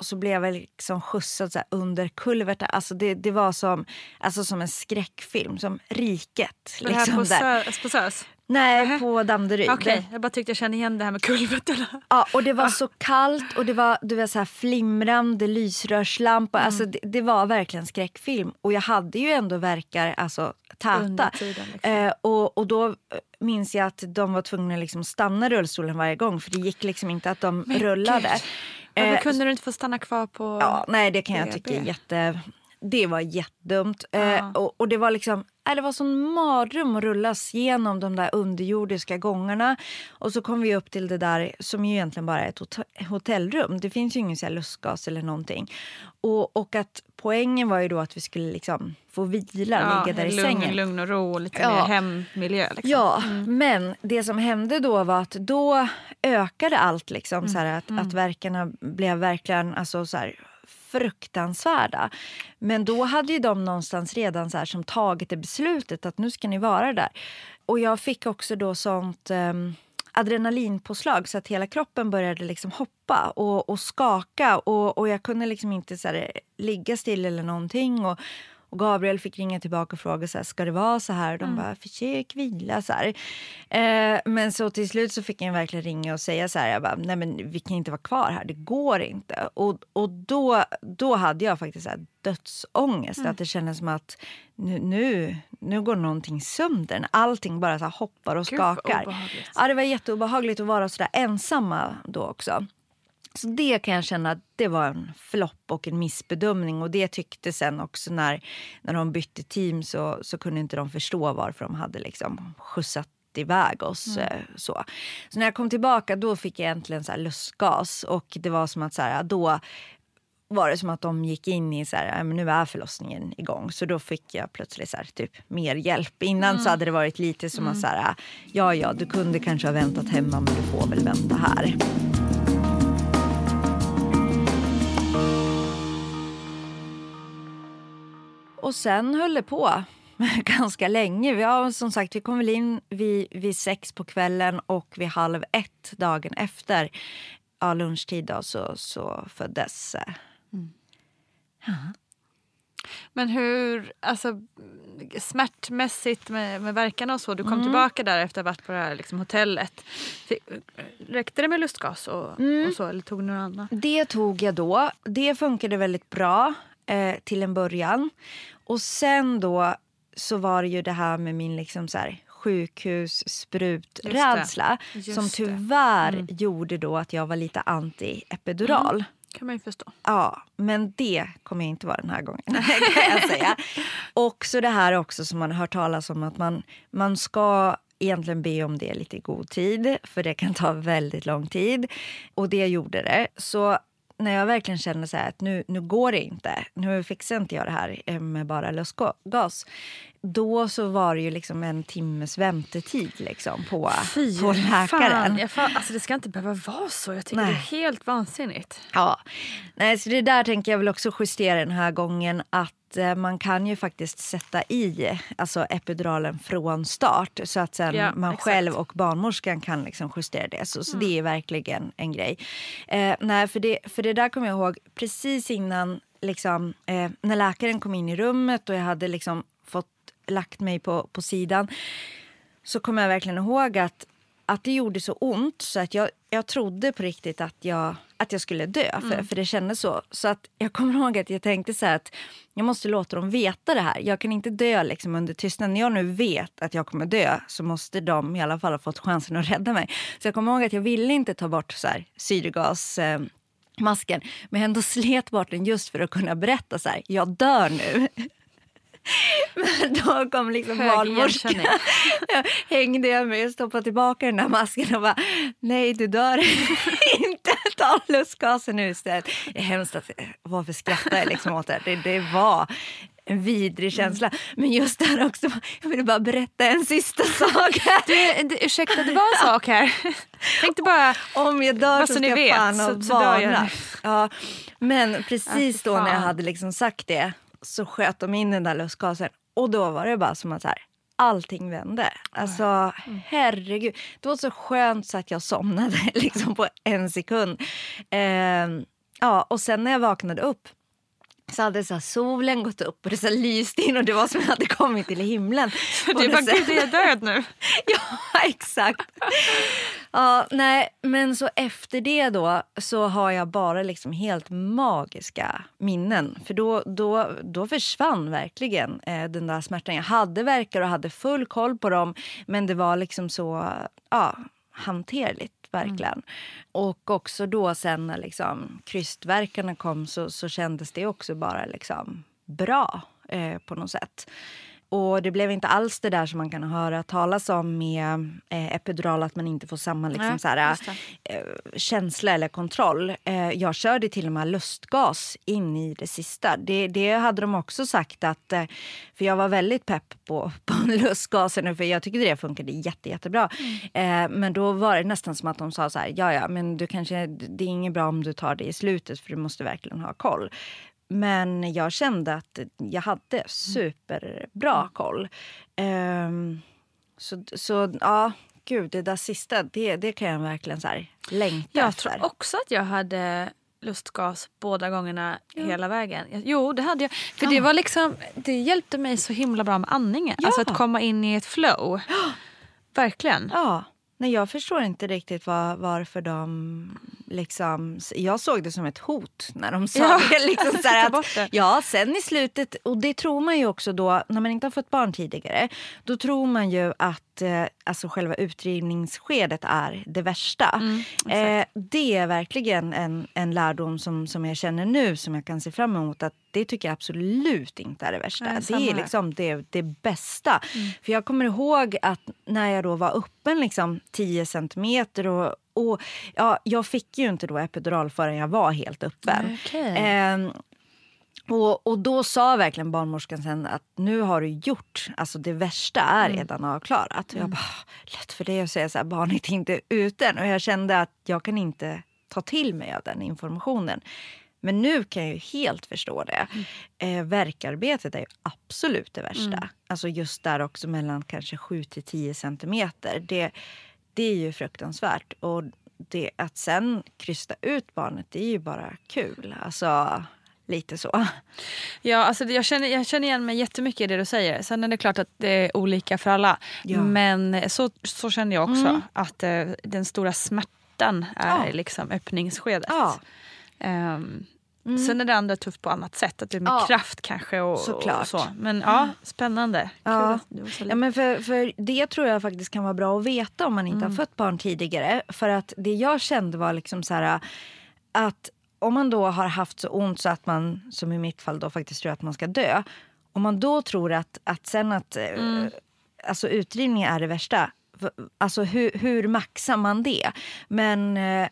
Speaker 3: och så blev jag liksom skjutsad så under kulverten. Alltså det, det var som, alltså som en skräckfilm, som Riket.
Speaker 1: Var det här
Speaker 3: Liksom
Speaker 1: på. Sö- på SÖS?
Speaker 3: Nej,
Speaker 1: Nähä.
Speaker 3: på Danderyd.
Speaker 1: Okej, jag bara tyckte jag kände igen det här med kulverterna.
Speaker 3: Ja, och det var så kallt och det var, det var så här flimrande lysrörslampor.
Speaker 1: Mm.
Speaker 3: Alltså det, det var verkligen skräckfilm. Och jag hade ju ändå verkar alltså, täta.
Speaker 1: tiden, liksom.
Speaker 3: Eh, och, och då eh, minns jag att de var tvungna att liksom stanna rullstolen varje gång för det gick liksom inte att de rullade.
Speaker 1: Varför
Speaker 3: Eh,
Speaker 1: kunde du inte få stanna kvar på...
Speaker 3: Ja, nej det kan jag
Speaker 1: BB?
Speaker 3: tycka är jätte... Det var jättedumt.
Speaker 1: Ja.
Speaker 3: Eh, och, och det var liksom... Nej, det var sån mardröm att rullas genom de där underjordiska gångarna. Och så kom vi upp till det där som ju egentligen bara är ett hot- hotellrum. Det finns ju ingen så här lustgas eller någonting. Och, och att poängen var ju då att vi skulle liksom få vila,
Speaker 1: Ja,
Speaker 3: ligga där i
Speaker 1: lugn,
Speaker 3: sängen.
Speaker 1: lugn och ro och lite
Speaker 3: Ja.
Speaker 1: mer hemmiljö. Liksom.
Speaker 3: Ja, men det som hände då var att då ökade allt. Liksom, så här, att, att verkarna blev verkligen alltså, så här, fruktansvärda. Men då hade ju de någonstans redan så här, som tagit det beslutet att nu ska ni vara där. Och jag fick också då sånt eh, adrenalinpåslag så att hela kroppen började liksom hoppa och, och skaka. Och, och jag kunde liksom inte så här, ligga still eller någonting. Och, och Gabriel fick ringa tillbaka och fråga så här, ska det vara så här. De bara, försök vila. Så. Eh, men så till slut så fick jag verkligen ringa och säga så här, jag bara, nej men vi kan inte vara kvar här, det går inte. Och, och då, då hade jag faktiskt så här dödsångest, att det kändes som att nu, nu, nu går någonting sönder. Allting bara så hoppar och
Speaker 1: Gud,
Speaker 3: skakar. Ja, det var jätteobehagligt att vara så där ensamma då också. Så det kan jag känna att det var en flopp och en missbedömning. Och det tyckte sen också när, när de bytte team så, så kunde inte de förstå varför de hade liksom skjutsat iväg oss. eh, Så. så när jag kom tillbaka då fick jag äntligen så lustgas. Och det var som att så här, då var det som att de gick in i så här, "Ja, men nu är förlossningen igång. Så då fick jag plötsligt så här, typ mer hjälp. Innan så hade det varit lite som att så här, ja ja du kunde kanske ha väntat hemma men du får väl vänta här. Och sen höll det på *laughs* ganska länge. Vi, har, som sagt, vi kom väl in vid, vid sex på kvällen och vid halv ett dagen efter ja, lunchtid då, så, så föddes eh,
Speaker 1: Men hur, alltså smärtmässigt med, med verkarna och så, du kom
Speaker 3: Mm.
Speaker 1: tillbaka där efter att ha varit på det här liksom, hotellet. Fick, räckte det med lustgas och,
Speaker 3: Mm.
Speaker 1: och så eller tog du något annat?
Speaker 3: Det tog jag då. Det funkade väldigt bra eh, till en början. Och sen då så var det ju det här med min liksom så här sjukhussprutrrädsla som tyvärr
Speaker 1: Mm.
Speaker 3: gjorde då att jag var lite anti-epidural.
Speaker 1: kan man ju förstå.
Speaker 3: Ja, men det kommer jag inte vara den här gången. *laughs* kan jag säga. Och så det här också som man har hört talas om att man, man ska egentligen be om det lite i god tid, för det kan ta väldigt lång tid. Och det gjorde det. Så när jag verkligen känner så här att nu, nu går det inte, nu fixar inte jag det här eh, med bara lustgas. Då så var det ju liksom en timmes väntetid liksom på, på läkaren.
Speaker 1: Fan, fan, alltså det ska inte behöva vara så. Jag tycker
Speaker 3: Nej.
Speaker 1: det är helt vansinnigt.
Speaker 3: Ja, Nej, så det där tänker jag väl också justera den här gången att eh, man kan ju faktiskt sätta i alltså epiduralen från start så att sen
Speaker 1: Ja,
Speaker 3: man
Speaker 1: exakt.
Speaker 3: själv och barnmorskan kan liksom justera det. Så, så det är verkligen en grej. Eh, nej, för det, för det där kommer jag ihåg precis innan liksom, eh, när läkaren kom in i rummet och jag hade liksom fått lagt mig på, på sidan så kommer jag verkligen ihåg att, att det gjorde så ont så att jag, jag trodde på riktigt att jag, att jag skulle dö. För, för det kändes så. Så att jag kommer *laughs* ihåg att jag tänkte så här att jag måste låta dem veta det här. Jag kan inte dö liksom under tystnad. När jag nu vet att jag kommer dö så måste de i alla fall ha fått chansen att rädda mig. Så jag kommer ihåg att jag ville inte ta bort så här, syrgas... Eh, masken, men jag ändå slet bort den just för att kunna berätta så här, jag dör nu. *laughs* Men då kom liksom barnmorskan. hängde jag med och stoppade tillbaka den där masken och bara nej du dör *laughs* inte, ta lustgasen nu istället. Det är hemskt att varför skrattar jag liksom åt det? det? Det var en vidrig känsla. Men just där också, jag ville bara berätta en sista *laughs* sak.
Speaker 1: Du, du, ursäkta, det var en sak här. Tänkte bara...
Speaker 3: Om jag dör så ska jag
Speaker 1: vet,
Speaker 3: fan
Speaker 1: så- så nu.
Speaker 3: Ja, men precis
Speaker 1: Ja,
Speaker 3: då när jag hade liksom sagt det så sköt de in den där lustgasen och då var det bara som att så här, allting vände. Alltså herregud. Det var så skönt så att jag somnade *laughs* liksom på en sekund. Ehm, ja, och sen när jag vaknade upp så hade så solen gått upp och det så lyst in och det var som att jag hade kommit till himlen. *laughs*
Speaker 1: Det
Speaker 3: På
Speaker 1: är bara, gud, jag är död nu. *laughs*
Speaker 3: Ja, exakt. Ja, nej, men så efter det då så har jag bara liksom helt magiska minnen. För då, då, då försvann verkligen eh, den där smärtan. Jag hade verkar och hade full koll på dem, men det var liksom så ja, hanterligt. Mm. Verkligen. Och också då sen när liksom krystverkarna kom så, så kändes det också bara liksom bra eh, på något sätt. Och det blev inte alls det där som man kan höra talas om med eh, epidural, att man inte får samma liksom,
Speaker 1: Nej,
Speaker 3: så här,
Speaker 1: just
Speaker 3: eh, känsla eller kontroll. Eh, jag körde till och med lustgas in i det sista. Det, det hade de också sagt att, eh, för jag var väldigt pepp på, *laughs* på lustgasen för jag tyckte det funkade jätte, jättebra. Eh, men då var det nästan som att de sa så här, ja ja men du kanske, det är inget bra om du tar det i slutet för du måste verkligen ha koll. Men jag kände att jag hade superbra koll. Ehm, så, så ja, gud, det där sista, det, det kan jag verkligen så här längta
Speaker 1: Jag
Speaker 3: efter.
Speaker 1: tror också att jag hade lustgas båda gångerna hela vägen. Jag- Jo, det hade jag. För det var liksom, det hjälpte mig så himla bra med andningen.
Speaker 3: Ja.
Speaker 1: Alltså att komma in i ett flow. *gasps* Verkligen.
Speaker 3: Ja, nej, jag förstår inte riktigt var, varför de liksom... Jag såg det som ett hot när de sa
Speaker 1: Ja,
Speaker 3: det. Liksom så *laughs* att, ja, sen i slutet, och det tror man ju också då, när man inte har fått barn tidigare, då tror man ju att eh, alltså själva utdrivningsskedet är det värsta. eh, det är verkligen en, en lärdom som, som jag känner nu, som jag kan se fram emot, att det tycker jag absolut inte är det värsta.
Speaker 1: Nej,
Speaker 3: det är liksom det, det bästa. För jag kommer ihåg att när jag då var öppen liksom 10 centimeter och, och ja, jag fick ju inte då epidural förrän jag var helt öppen.
Speaker 1: Okej.
Speaker 3: Ehm, och, och då sa verkligen barnmorskan sen att nu har du gjort, alltså det värsta är redan avklarat. Och jag bara, lätt för dig att säga så här, barnet är inte ute än. Och jag kände att jag kan inte ta till mig av den informationen. Men nu kan jag ju helt förstå det. Eh, verkarbetet är ju absolut det värsta. Alltså just där också mellan kanske 7 till 10 centimeter. Det, det är ju fruktansvärt. Och det, att sen krysta ut barnet, det är ju bara kul. Alltså, lite så.
Speaker 1: Ja, alltså jag, känner, jag känner igen mig jättemycket i det du säger. Sen är det klart att det är olika för alla.
Speaker 3: Ja.
Speaker 1: Men så, så känner jag också.
Speaker 3: Mm.
Speaker 1: Att eh, den stora smärtan är
Speaker 3: Ja.
Speaker 1: liksom öppningsskedet.
Speaker 3: Ja.
Speaker 1: Ehm, Sen är det andra tufft på annat sätt, att det är med
Speaker 3: Ja.
Speaker 1: kraft kanske. Och,
Speaker 3: Såklart.
Speaker 1: Och så. Men ja, spännande. Kul
Speaker 3: Ja. Ja, men för, för det tror jag faktiskt kan vara bra att veta om man inte har fött barn tidigare. För att det jag kände var liksom så här att om man då har haft så ont så att man, som i mitt fall då faktiskt tror att man ska dö. Om man då tror att, att sen att eh, alltså utdrivning är det värsta. Alltså hur, hur maxar man det? Men eh,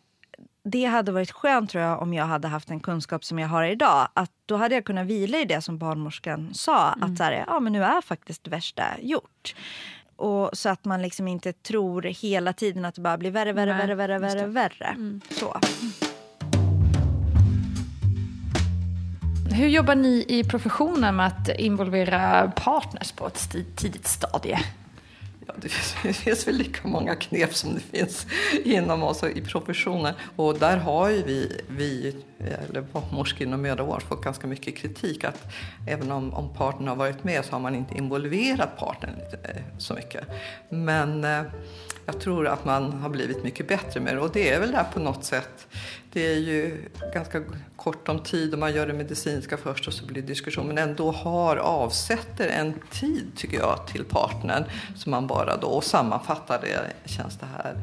Speaker 3: det hade varit skönt tror jag om jag hade haft en kunskap som jag har idag. Att då hade jag kunnat vila i det som barnmorskan sa. Att så här, ja, men nu är faktiskt det värsta gjort. Och så att man liksom inte tror hela tiden att det bara blir värre, värre,
Speaker 1: Nej,
Speaker 3: värre, värre, värre, värre. Så.
Speaker 1: Hur jobbar ni i professionen med att involvera partners på ett tidigt stadie?
Speaker 4: Ja, det finns, det finns väl lika många knep som det finns inom oss i professionen. Och där har ju vi, vi eller barnmorskor inom mödravård, fått ganska mycket kritik. Att även om, om partnern har varit med så har man inte involverat partnern eh, så mycket. Men eh, jag tror att man har blivit mycket bättre med det. Och det är väl där på något sätt. Det är ju ganska kort om tid och man gör det medicinska först och så blir det diskussion. Men ändå har, avsätter en tid tycker jag till partnern. som man bara då och sammanfattar det. Känns det här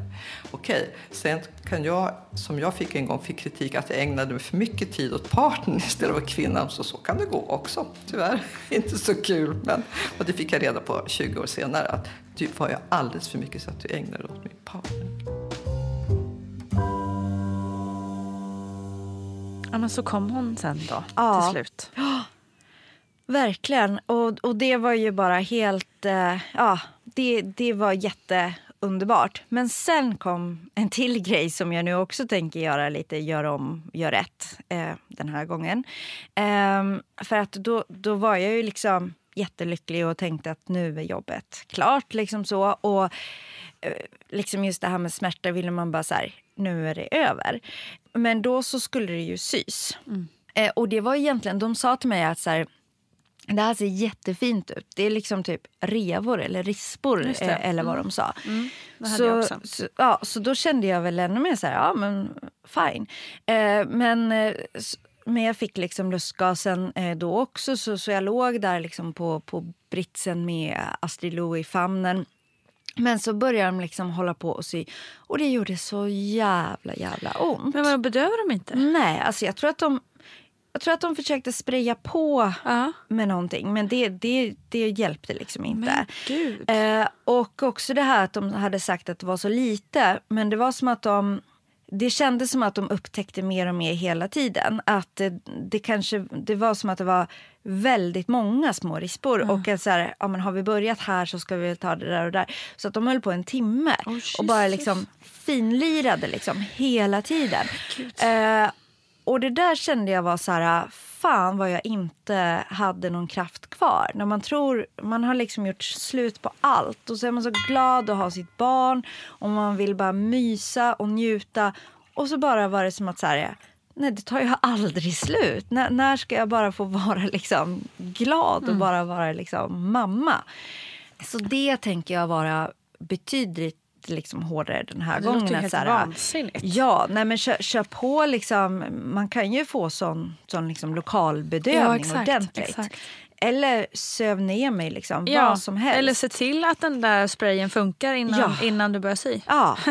Speaker 4: okej? Okay. Sen kan jag, som jag fick en gång, fick kritik att jag ägnade för mycket tid åt partnern istället för kvinnan. Så så kan det gå också, tyvärr. *laughs* Inte så kul. Men, och det fick jag reda på 20 år senare. Att du var ju alldeles för mycket så att du ägnade åt min partner.
Speaker 1: Ja, men så kom hon sen då,
Speaker 3: Ja.
Speaker 1: till slut. *gasps*
Speaker 3: Verkligen. Och, och det var ju bara helt... Eh, ja, det, det var jätteunderbart. Men sen kom en till *laughs* grej som jag nu också tänker göra lite, gör om, gör rätt eh, den här gången. Ehm, för att då, då var jag ju liksom jättelycklig och tänkte att nu är jobbet klart. Liksom så. Och eh, liksom just det här med smärta ville man bara så här, nu är det över. Men då så skulle det ju sys. Eh, och det var egentligen, de sa till mig att så här, det här ser jättefint ut. Det är liksom typ revor eller rispor eh, eller vad de sa.
Speaker 1: hade
Speaker 3: så. Så, ja, så då kände jag väl ännu mer så här, ja men fine. Eh, men, men jag fick liksom lustgasen eh, då också så, så jag låg där liksom på, på britsen med Astrid Lo i famnen. Men så började de liksom hålla på och sy och det gjorde så jävla jävla ont.
Speaker 1: Men vadå, bedövar de inte?
Speaker 3: Nej, alltså jag tror att de, jag tror att de försökte spraya på
Speaker 1: Ja.
Speaker 3: med någonting men det, det, det hjälpte liksom inte. Eh, och också det här att de hade sagt att det var så lite men det var som att de det kändes som att de upptäckte mer och mer hela tiden. Att det, det kanske det var som att det var väldigt många små rispor. Och att så här, ja, men har vi börjat här så ska vi ta det där och där. Så att de höll på en timme
Speaker 1: Åh,
Speaker 3: och bara liksom finlirade liksom hela tiden. Eh, och det där kände jag var så här, fan vad jag inte hade någon kraft kvar. När man tror, man har liksom gjort slut på allt och så är man så glad att ha sitt barn och man vill bara mysa och njuta. Och så bara var det som att så här, nej det tar ju *laughs* aldrig slut. När, när ska jag bara få vara liksom glad och bara vara liksom mamma? Så det tänker jag vara betydligt liksom hårdare den här
Speaker 1: Det
Speaker 3: gången.
Speaker 1: låter ju
Speaker 3: att
Speaker 1: helt
Speaker 3: så här,
Speaker 1: vansinnigt.
Speaker 3: Ja, nej men kör, kör på liksom. Man kan ju få sån, sån liksom lokalbedövning
Speaker 1: Ja, exakt,
Speaker 3: ordentligt.
Speaker 1: exakt.
Speaker 3: Eller söv ner mig liksom,
Speaker 1: Ja,
Speaker 3: vad som helst.
Speaker 1: Eller se till att den där sprayen funkar innan,
Speaker 3: Ja.
Speaker 1: innan du börjar sy.
Speaker 3: Ja. *laughs*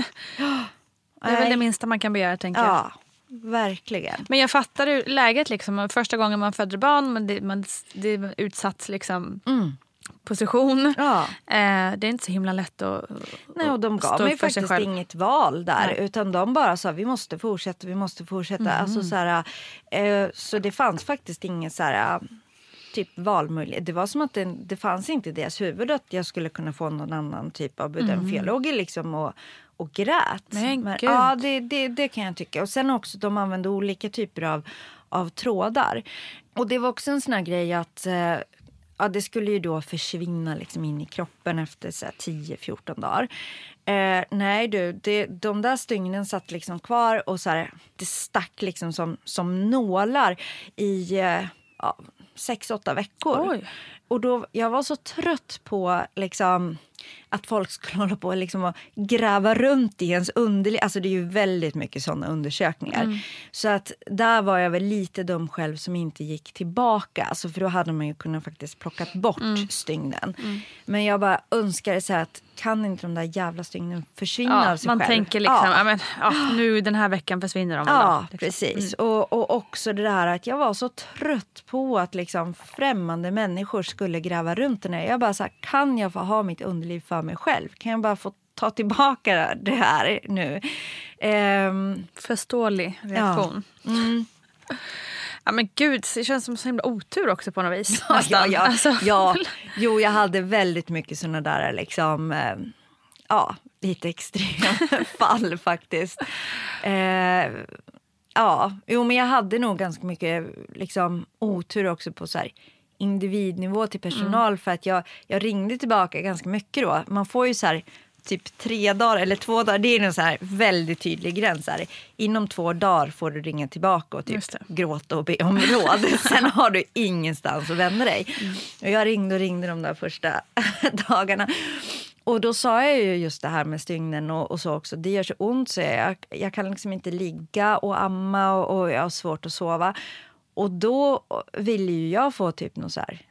Speaker 1: Det är väl det minsta man kan begära tänker jag.
Speaker 3: Ja, verkligen.
Speaker 1: Men jag fattar läget liksom. Första gången man föder barn, men det, man, det är utsatts liksom position.
Speaker 3: Mm. Ja.
Speaker 1: Eh, det är inte så himla lätt att
Speaker 3: Nej, och de gav mig faktiskt inget val där.
Speaker 1: Nej.
Speaker 3: Utan de bara sa vi måste fortsätta, vi måste fortsätta.
Speaker 1: Mm.
Speaker 3: Alltså, så, här, eh, så det fanns faktiskt ingen så här, typ valmöjlighet. Det var som att det, det fanns inte i deras huvud att jag skulle kunna få någon annan typ av bedömning. För jag låg liksom och, och grät.
Speaker 1: Men gud.
Speaker 3: ja, det, det, det kan jag tycka. Och sen också de använde olika typer av, av trådar. Och det var också en sån grej att eh, ja, det skulle ju då försvinna liksom in i kroppen efter så här 10-14 dagar. Eh, nej du, det, de där stygnen satt liksom kvar och så här, det stack liksom som, som nålar i eh, ja, 6-8 veckor.
Speaker 1: Oj.
Speaker 3: Och då, jag var så trött på liksom att folk skulle *laughs* hålla på liksom och gräva runt i ens underliv. Alltså det är ju väldigt mycket sådana undersökningar.
Speaker 1: Mm.
Speaker 3: Så att där var jag väl lite dum själv som inte gick tillbaka. Alltså för då hade man ju kunnat faktiskt plockat bort
Speaker 1: Mm.
Speaker 3: stygnen. Men jag bara önskar så att kan inte de där jävla stygnen försvinna
Speaker 1: Ja,
Speaker 3: av sig
Speaker 1: man
Speaker 3: själv?
Speaker 1: tänker liksom,
Speaker 3: Ja.
Speaker 1: men, ja, nu den här veckan försvinner de.
Speaker 3: Ja,
Speaker 1: liksom.
Speaker 3: precis. Och, och också det där att jag var så trött på att liksom främmande människor skulle gräva runt den här. Jag bara så här, kan jag få ha mitt underliv för mig själv? Kan jag bara få ta tillbaka det här nu? Ehm,
Speaker 1: Förståelig reaktion.
Speaker 3: Ja. Mm.
Speaker 1: Ja men gud, det känns som så himla otur också på något vis. *laughs*
Speaker 3: Ja,
Speaker 1: nästan.
Speaker 3: ja,
Speaker 1: Alltså,
Speaker 3: ja. Jo, jag hade väldigt mycket såna där liksom, eh, ja, lite extrema *laughs* fall faktiskt. Eh, ja, jo men jag hade nog ganska mycket liksom, otur också på så här, individnivå till personal för att jag, jag ringde tillbaka ganska mycket då. Man får ju så här typ tre dagar eller två dagar. Det är en så här väldigt tydlig gräns. Här. Inom två dagar får du ringa tillbaka och typ gråta och be om *laughs* råd. Sen har du ingenstans att vända dig. Och jag ringde och ringde de där första *laughs* dagarna. Och då sa jag ju just det här med stygnen och, och så också. Det gör så ont så jag, jag kan liksom inte ligga och amma och, och jag har svårt att sova. Och då ville ju jag få typ något så här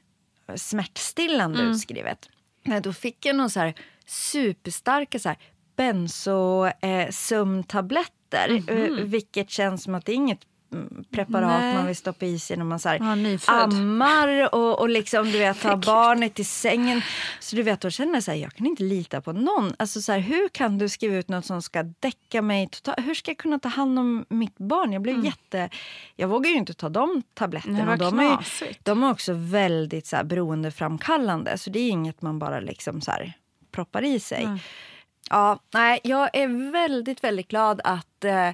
Speaker 3: smärtstillande utskrivet. Men då fick jag någon så här superstarka så här bensosömntabletter. Eh, vilket känns som att det är inget mm, preparat
Speaker 1: Nej.
Speaker 3: man vill stoppa i sig när man så här,
Speaker 1: Ja,
Speaker 3: ammar och, och liksom, du vet, tar *laughs* barnet i sängen. Så du vet, då känner jag så här, jag kan inte lita på någon. Alltså så här, hur kan du skriva ut något som ska däcka mig totalt? Hur ska jag kunna ta hand om mitt barn? Jag blev jätte... Jag vågar ju inte ta de tabletterna.
Speaker 1: Mm. Nej,
Speaker 3: de, är, de är också väldigt så här, beroendeframkallande. Så det är inget man bara liksom så här, proppar i sig.
Speaker 1: Mm.
Speaker 3: Ja, nej, jag är väldigt, väldigt glad att eh,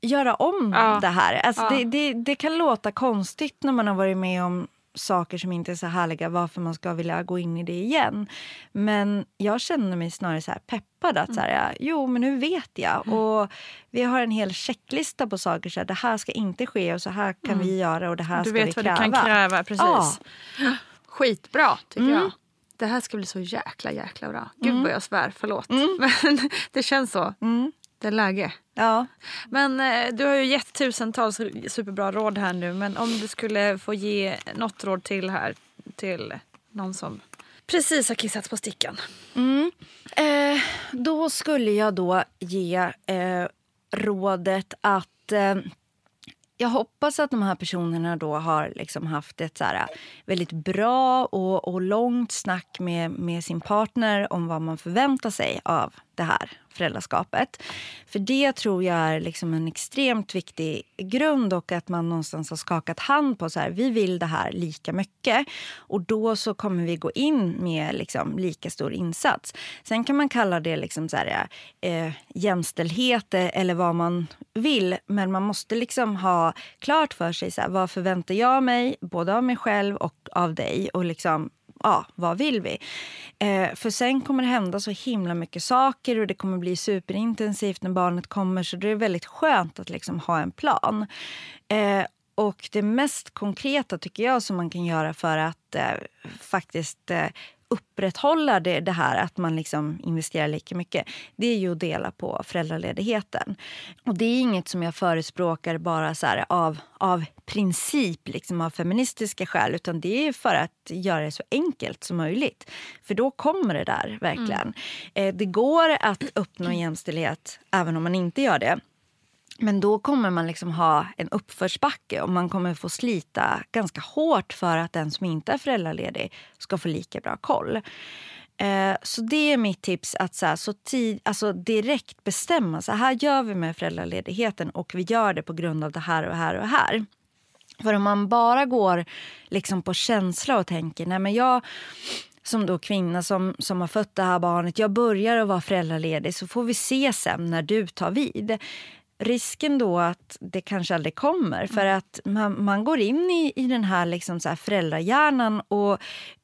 Speaker 3: göra om
Speaker 1: Ja.
Speaker 3: det här. Alltså,
Speaker 1: Ja.
Speaker 3: det, det, det kan låta konstigt när man har varit med om saker som inte är så härliga, varför man ska vilja gå in i det igen. Men jag känner mig snarare så peppad att så här, ja, jo men nu vet jag. Och vi har en hel checklista på saker, så här, det här ska inte ske och så här kan vi göra och det här
Speaker 1: Du
Speaker 3: ska vi
Speaker 1: vet vad
Speaker 3: kräva.
Speaker 1: du kan kräva, precis.
Speaker 3: Ja. *gasps*
Speaker 1: Skitbra tycker
Speaker 3: Mm.
Speaker 1: jag. Det här ska bli så jäkla jäkla bra. Gud vad jag svär, förlåt. *laughs* Men det känns så.
Speaker 3: Mm.
Speaker 1: Det är läge.
Speaker 3: Ja.
Speaker 1: Men eh, du har ju gett tusentals superbra råd här nu. Men om du skulle få ge något råd till här till någon som precis har kissat på stickan.
Speaker 3: Mm. Eh, då skulle jag då ge eh, rådet att eh, jag hoppas att de här personerna då har liksom haft ett så här väldigt bra och, och långt snack med, med sin partner om vad man förväntar sig av det här föräldraskapet. För det tror jag är liksom en extremt viktig grund och att man någonstans har skakat hand på så här, vi vill det här lika mycket. Och då så kommer vi gå in med liksom lika stor insats. Sen kan man kalla det liksom så här, eh, jämställdhet eller vad man vill. Men man måste liksom ha klart för sig så här, vad förväntar jag mig både av mig själv och av dig. Och liksom ja, vad vill vi? Eh, för sen kommer det hända så himla mycket saker och det kommer bli superintensivt när barnet kommer så det är väldigt skönt att liksom ha en plan. Eh, och det mest konkreta tycker jag som man kan göra för att eh, faktiskt eh, upprätthålla det, det här att man liksom investerar lika mycket, det är ju att dela på föräldraledigheten. Och det är inget som jag förespråkar bara så av, av princip, liksom av feministiska skäl, utan det är för att göra det så enkelt som möjligt. För då kommer det där, verkligen. Eh, det går att uppnå jämställdhet även om man inte gör det. Men då kommer man liksom ha en uppförsbacke och man kommer få slita ganska hårt för att den som inte är föräldraledig ska få lika bra koll. Eh, så det är mitt tips, att så, här, så tid, alltså direkt bestämma. Så här gör vi med föräldraledigheten och vi gör det på grund av det här och här och här. För om man bara går liksom på känsla och tänker, nej men jag som då kvinna som, som har fött det här barnet, jag börjar att vara föräldraledig så får vi se sen när du tar vid risken då att det kanske aldrig kommer. För att man, man går in i, i den här, liksom så här föräldrahjärnan och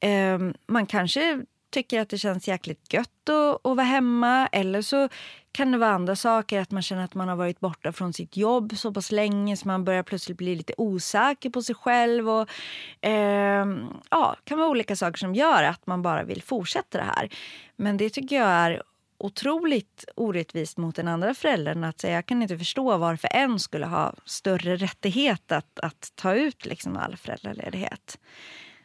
Speaker 3: eh, man kanske tycker att det känns jäkligt gött att, att vara hemma. Eller så kan det vara andra saker, att man känner att man har varit borta från sitt jobb så pass länge så man börjar plötsligt bli lite osäker på sig själv. Och, eh, ja, kan vara olika saker som gör att man bara vill fortsätta det här. Men det tycker jag är otroligt orättvist mot den andra föräldern. Att säga, jag kan inte förstå varför en skulle ha större rättighet att, att ta ut liksom all föräldraledighet.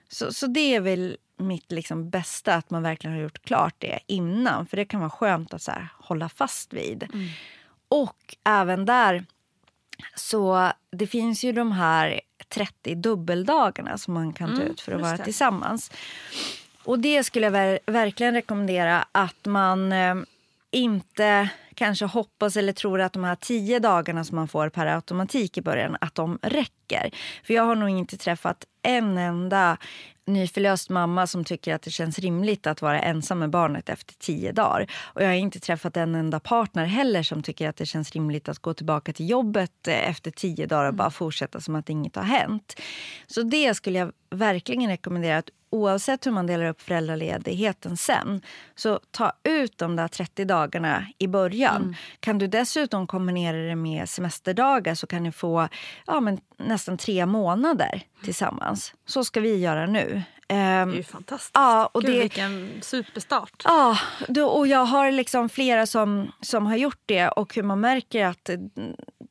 Speaker 3: Så, så det är väl mitt liksom bästa, att man verkligen har gjort klart det innan. För det kan vara skönt att så här, hålla fast vid. Mm. Och även där, så det finns ju de här 30 dubbeldagarna som man kan ta mm, ut för att vara det. tillsammans. Och det skulle jag ver verkligen rekommendera att man eh, inte kanske hoppas eller tror att de här tio dagarna som man får per automatik i början, att de räcker. För jag har nog inte träffat en enda nyförlöst mamma som tycker att det känns rimligt att vara ensam med barnet efter tio dagar. Och jag har inte träffat en enda partner heller som tycker att det känns rimligt att gå tillbaka till jobbet eh, efter tio dagar och bara fortsätta som att inget har hänt. Så det skulle jag verkligen rekommendera att oavsett hur man delar upp föräldraledigheten sen, så ta ut de där 30 dagarna i början. Mm. Kan du dessutom kombinera det med semesterdagar så kan ni få ja, men nästan tre månader tillsammans. Så ska vi göra nu.
Speaker 1: Det är ju fantastiskt. Ja, och Gud, det, vilken superstart.
Speaker 3: Ja, och jag har liksom flera som, som har gjort det och hur man märker att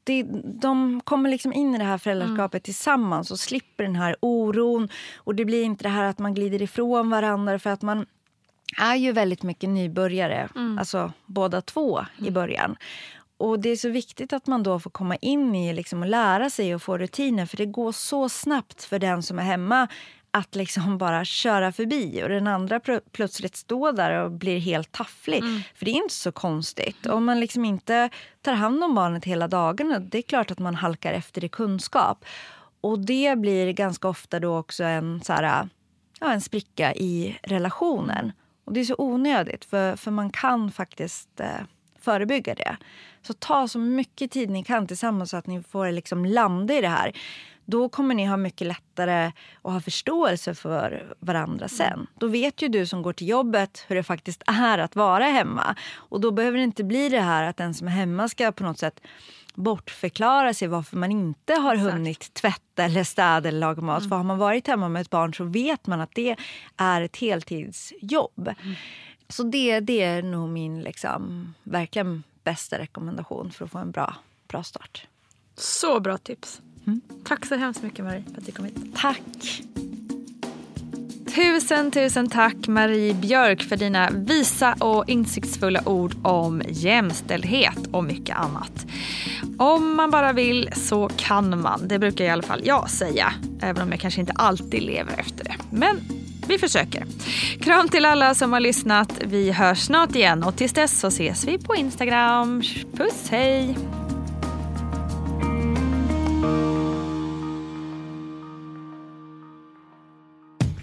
Speaker 3: det, de kommer liksom in i det här föräldraskapet mm. tillsammans och slipper den här oron. Och det blir inte det här att man glider ifrån varandra för att man är ju väldigt mycket nybörjare, mm. alltså båda två i mm. början. Och Det är så viktigt att man då får komma in i liksom och lära sig och få rutiner för det går så snabbt för den som är hemma att liksom *laughs* bara köra förbi och den andra plötsligt står där och blir helt tafflig. Mm. För det är inte så konstigt. Om man liksom inte tar hand om barnet hela dagarna, det är klart att man halkar efter i kunskap. Och det blir ganska ofta då också en, så här, ja, en spricka i relationen. Och det är så onödigt, för, för man kan faktiskt eh, förebygga det. Så ta så mycket tid ni kan tillsammans så att ni får liksom landa i det här då kommer ni ha mycket lättare att ha förståelse för varandra sen. Då vet ju du som går till jobbet hur det faktiskt är att vara hemma. Och då behöver det inte bli det här att den som är hemma ska på något sätt bortförklara sig varför man inte har Exakt. hunnit tvätta eller städa eller laga mat. Mm. För har man varit hemma med ett barn så vet man att det är ett heltidsjobb. Mm. Så det, det är nog min liksom, verkligen bästa rekommendation för att få en bra, bra start.
Speaker 1: Så bra tips. Mm. Tack så hemskt mycket Marie för att du kom hit.
Speaker 3: Tack.
Speaker 1: Tusen, tusen tack Marie Björk för dina visa och insiktsfulla ord om jämställdhet och mycket annat. Om man bara vill så kan man. Det brukar i alla fall jag säga. Även om jag kanske inte alltid lever efter det. Men vi försöker. Kram till alla som har lyssnat. Vi hörs snart igen och tills dess så ses vi på Instagram. Puss hej!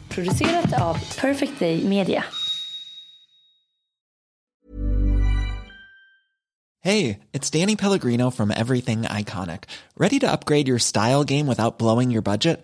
Speaker 5: Producerat av Perfect Day Media.
Speaker 6: Hey, it's Danny Pellegrino from Everything Iconic. Ready to upgrade your style game without blowing your budget?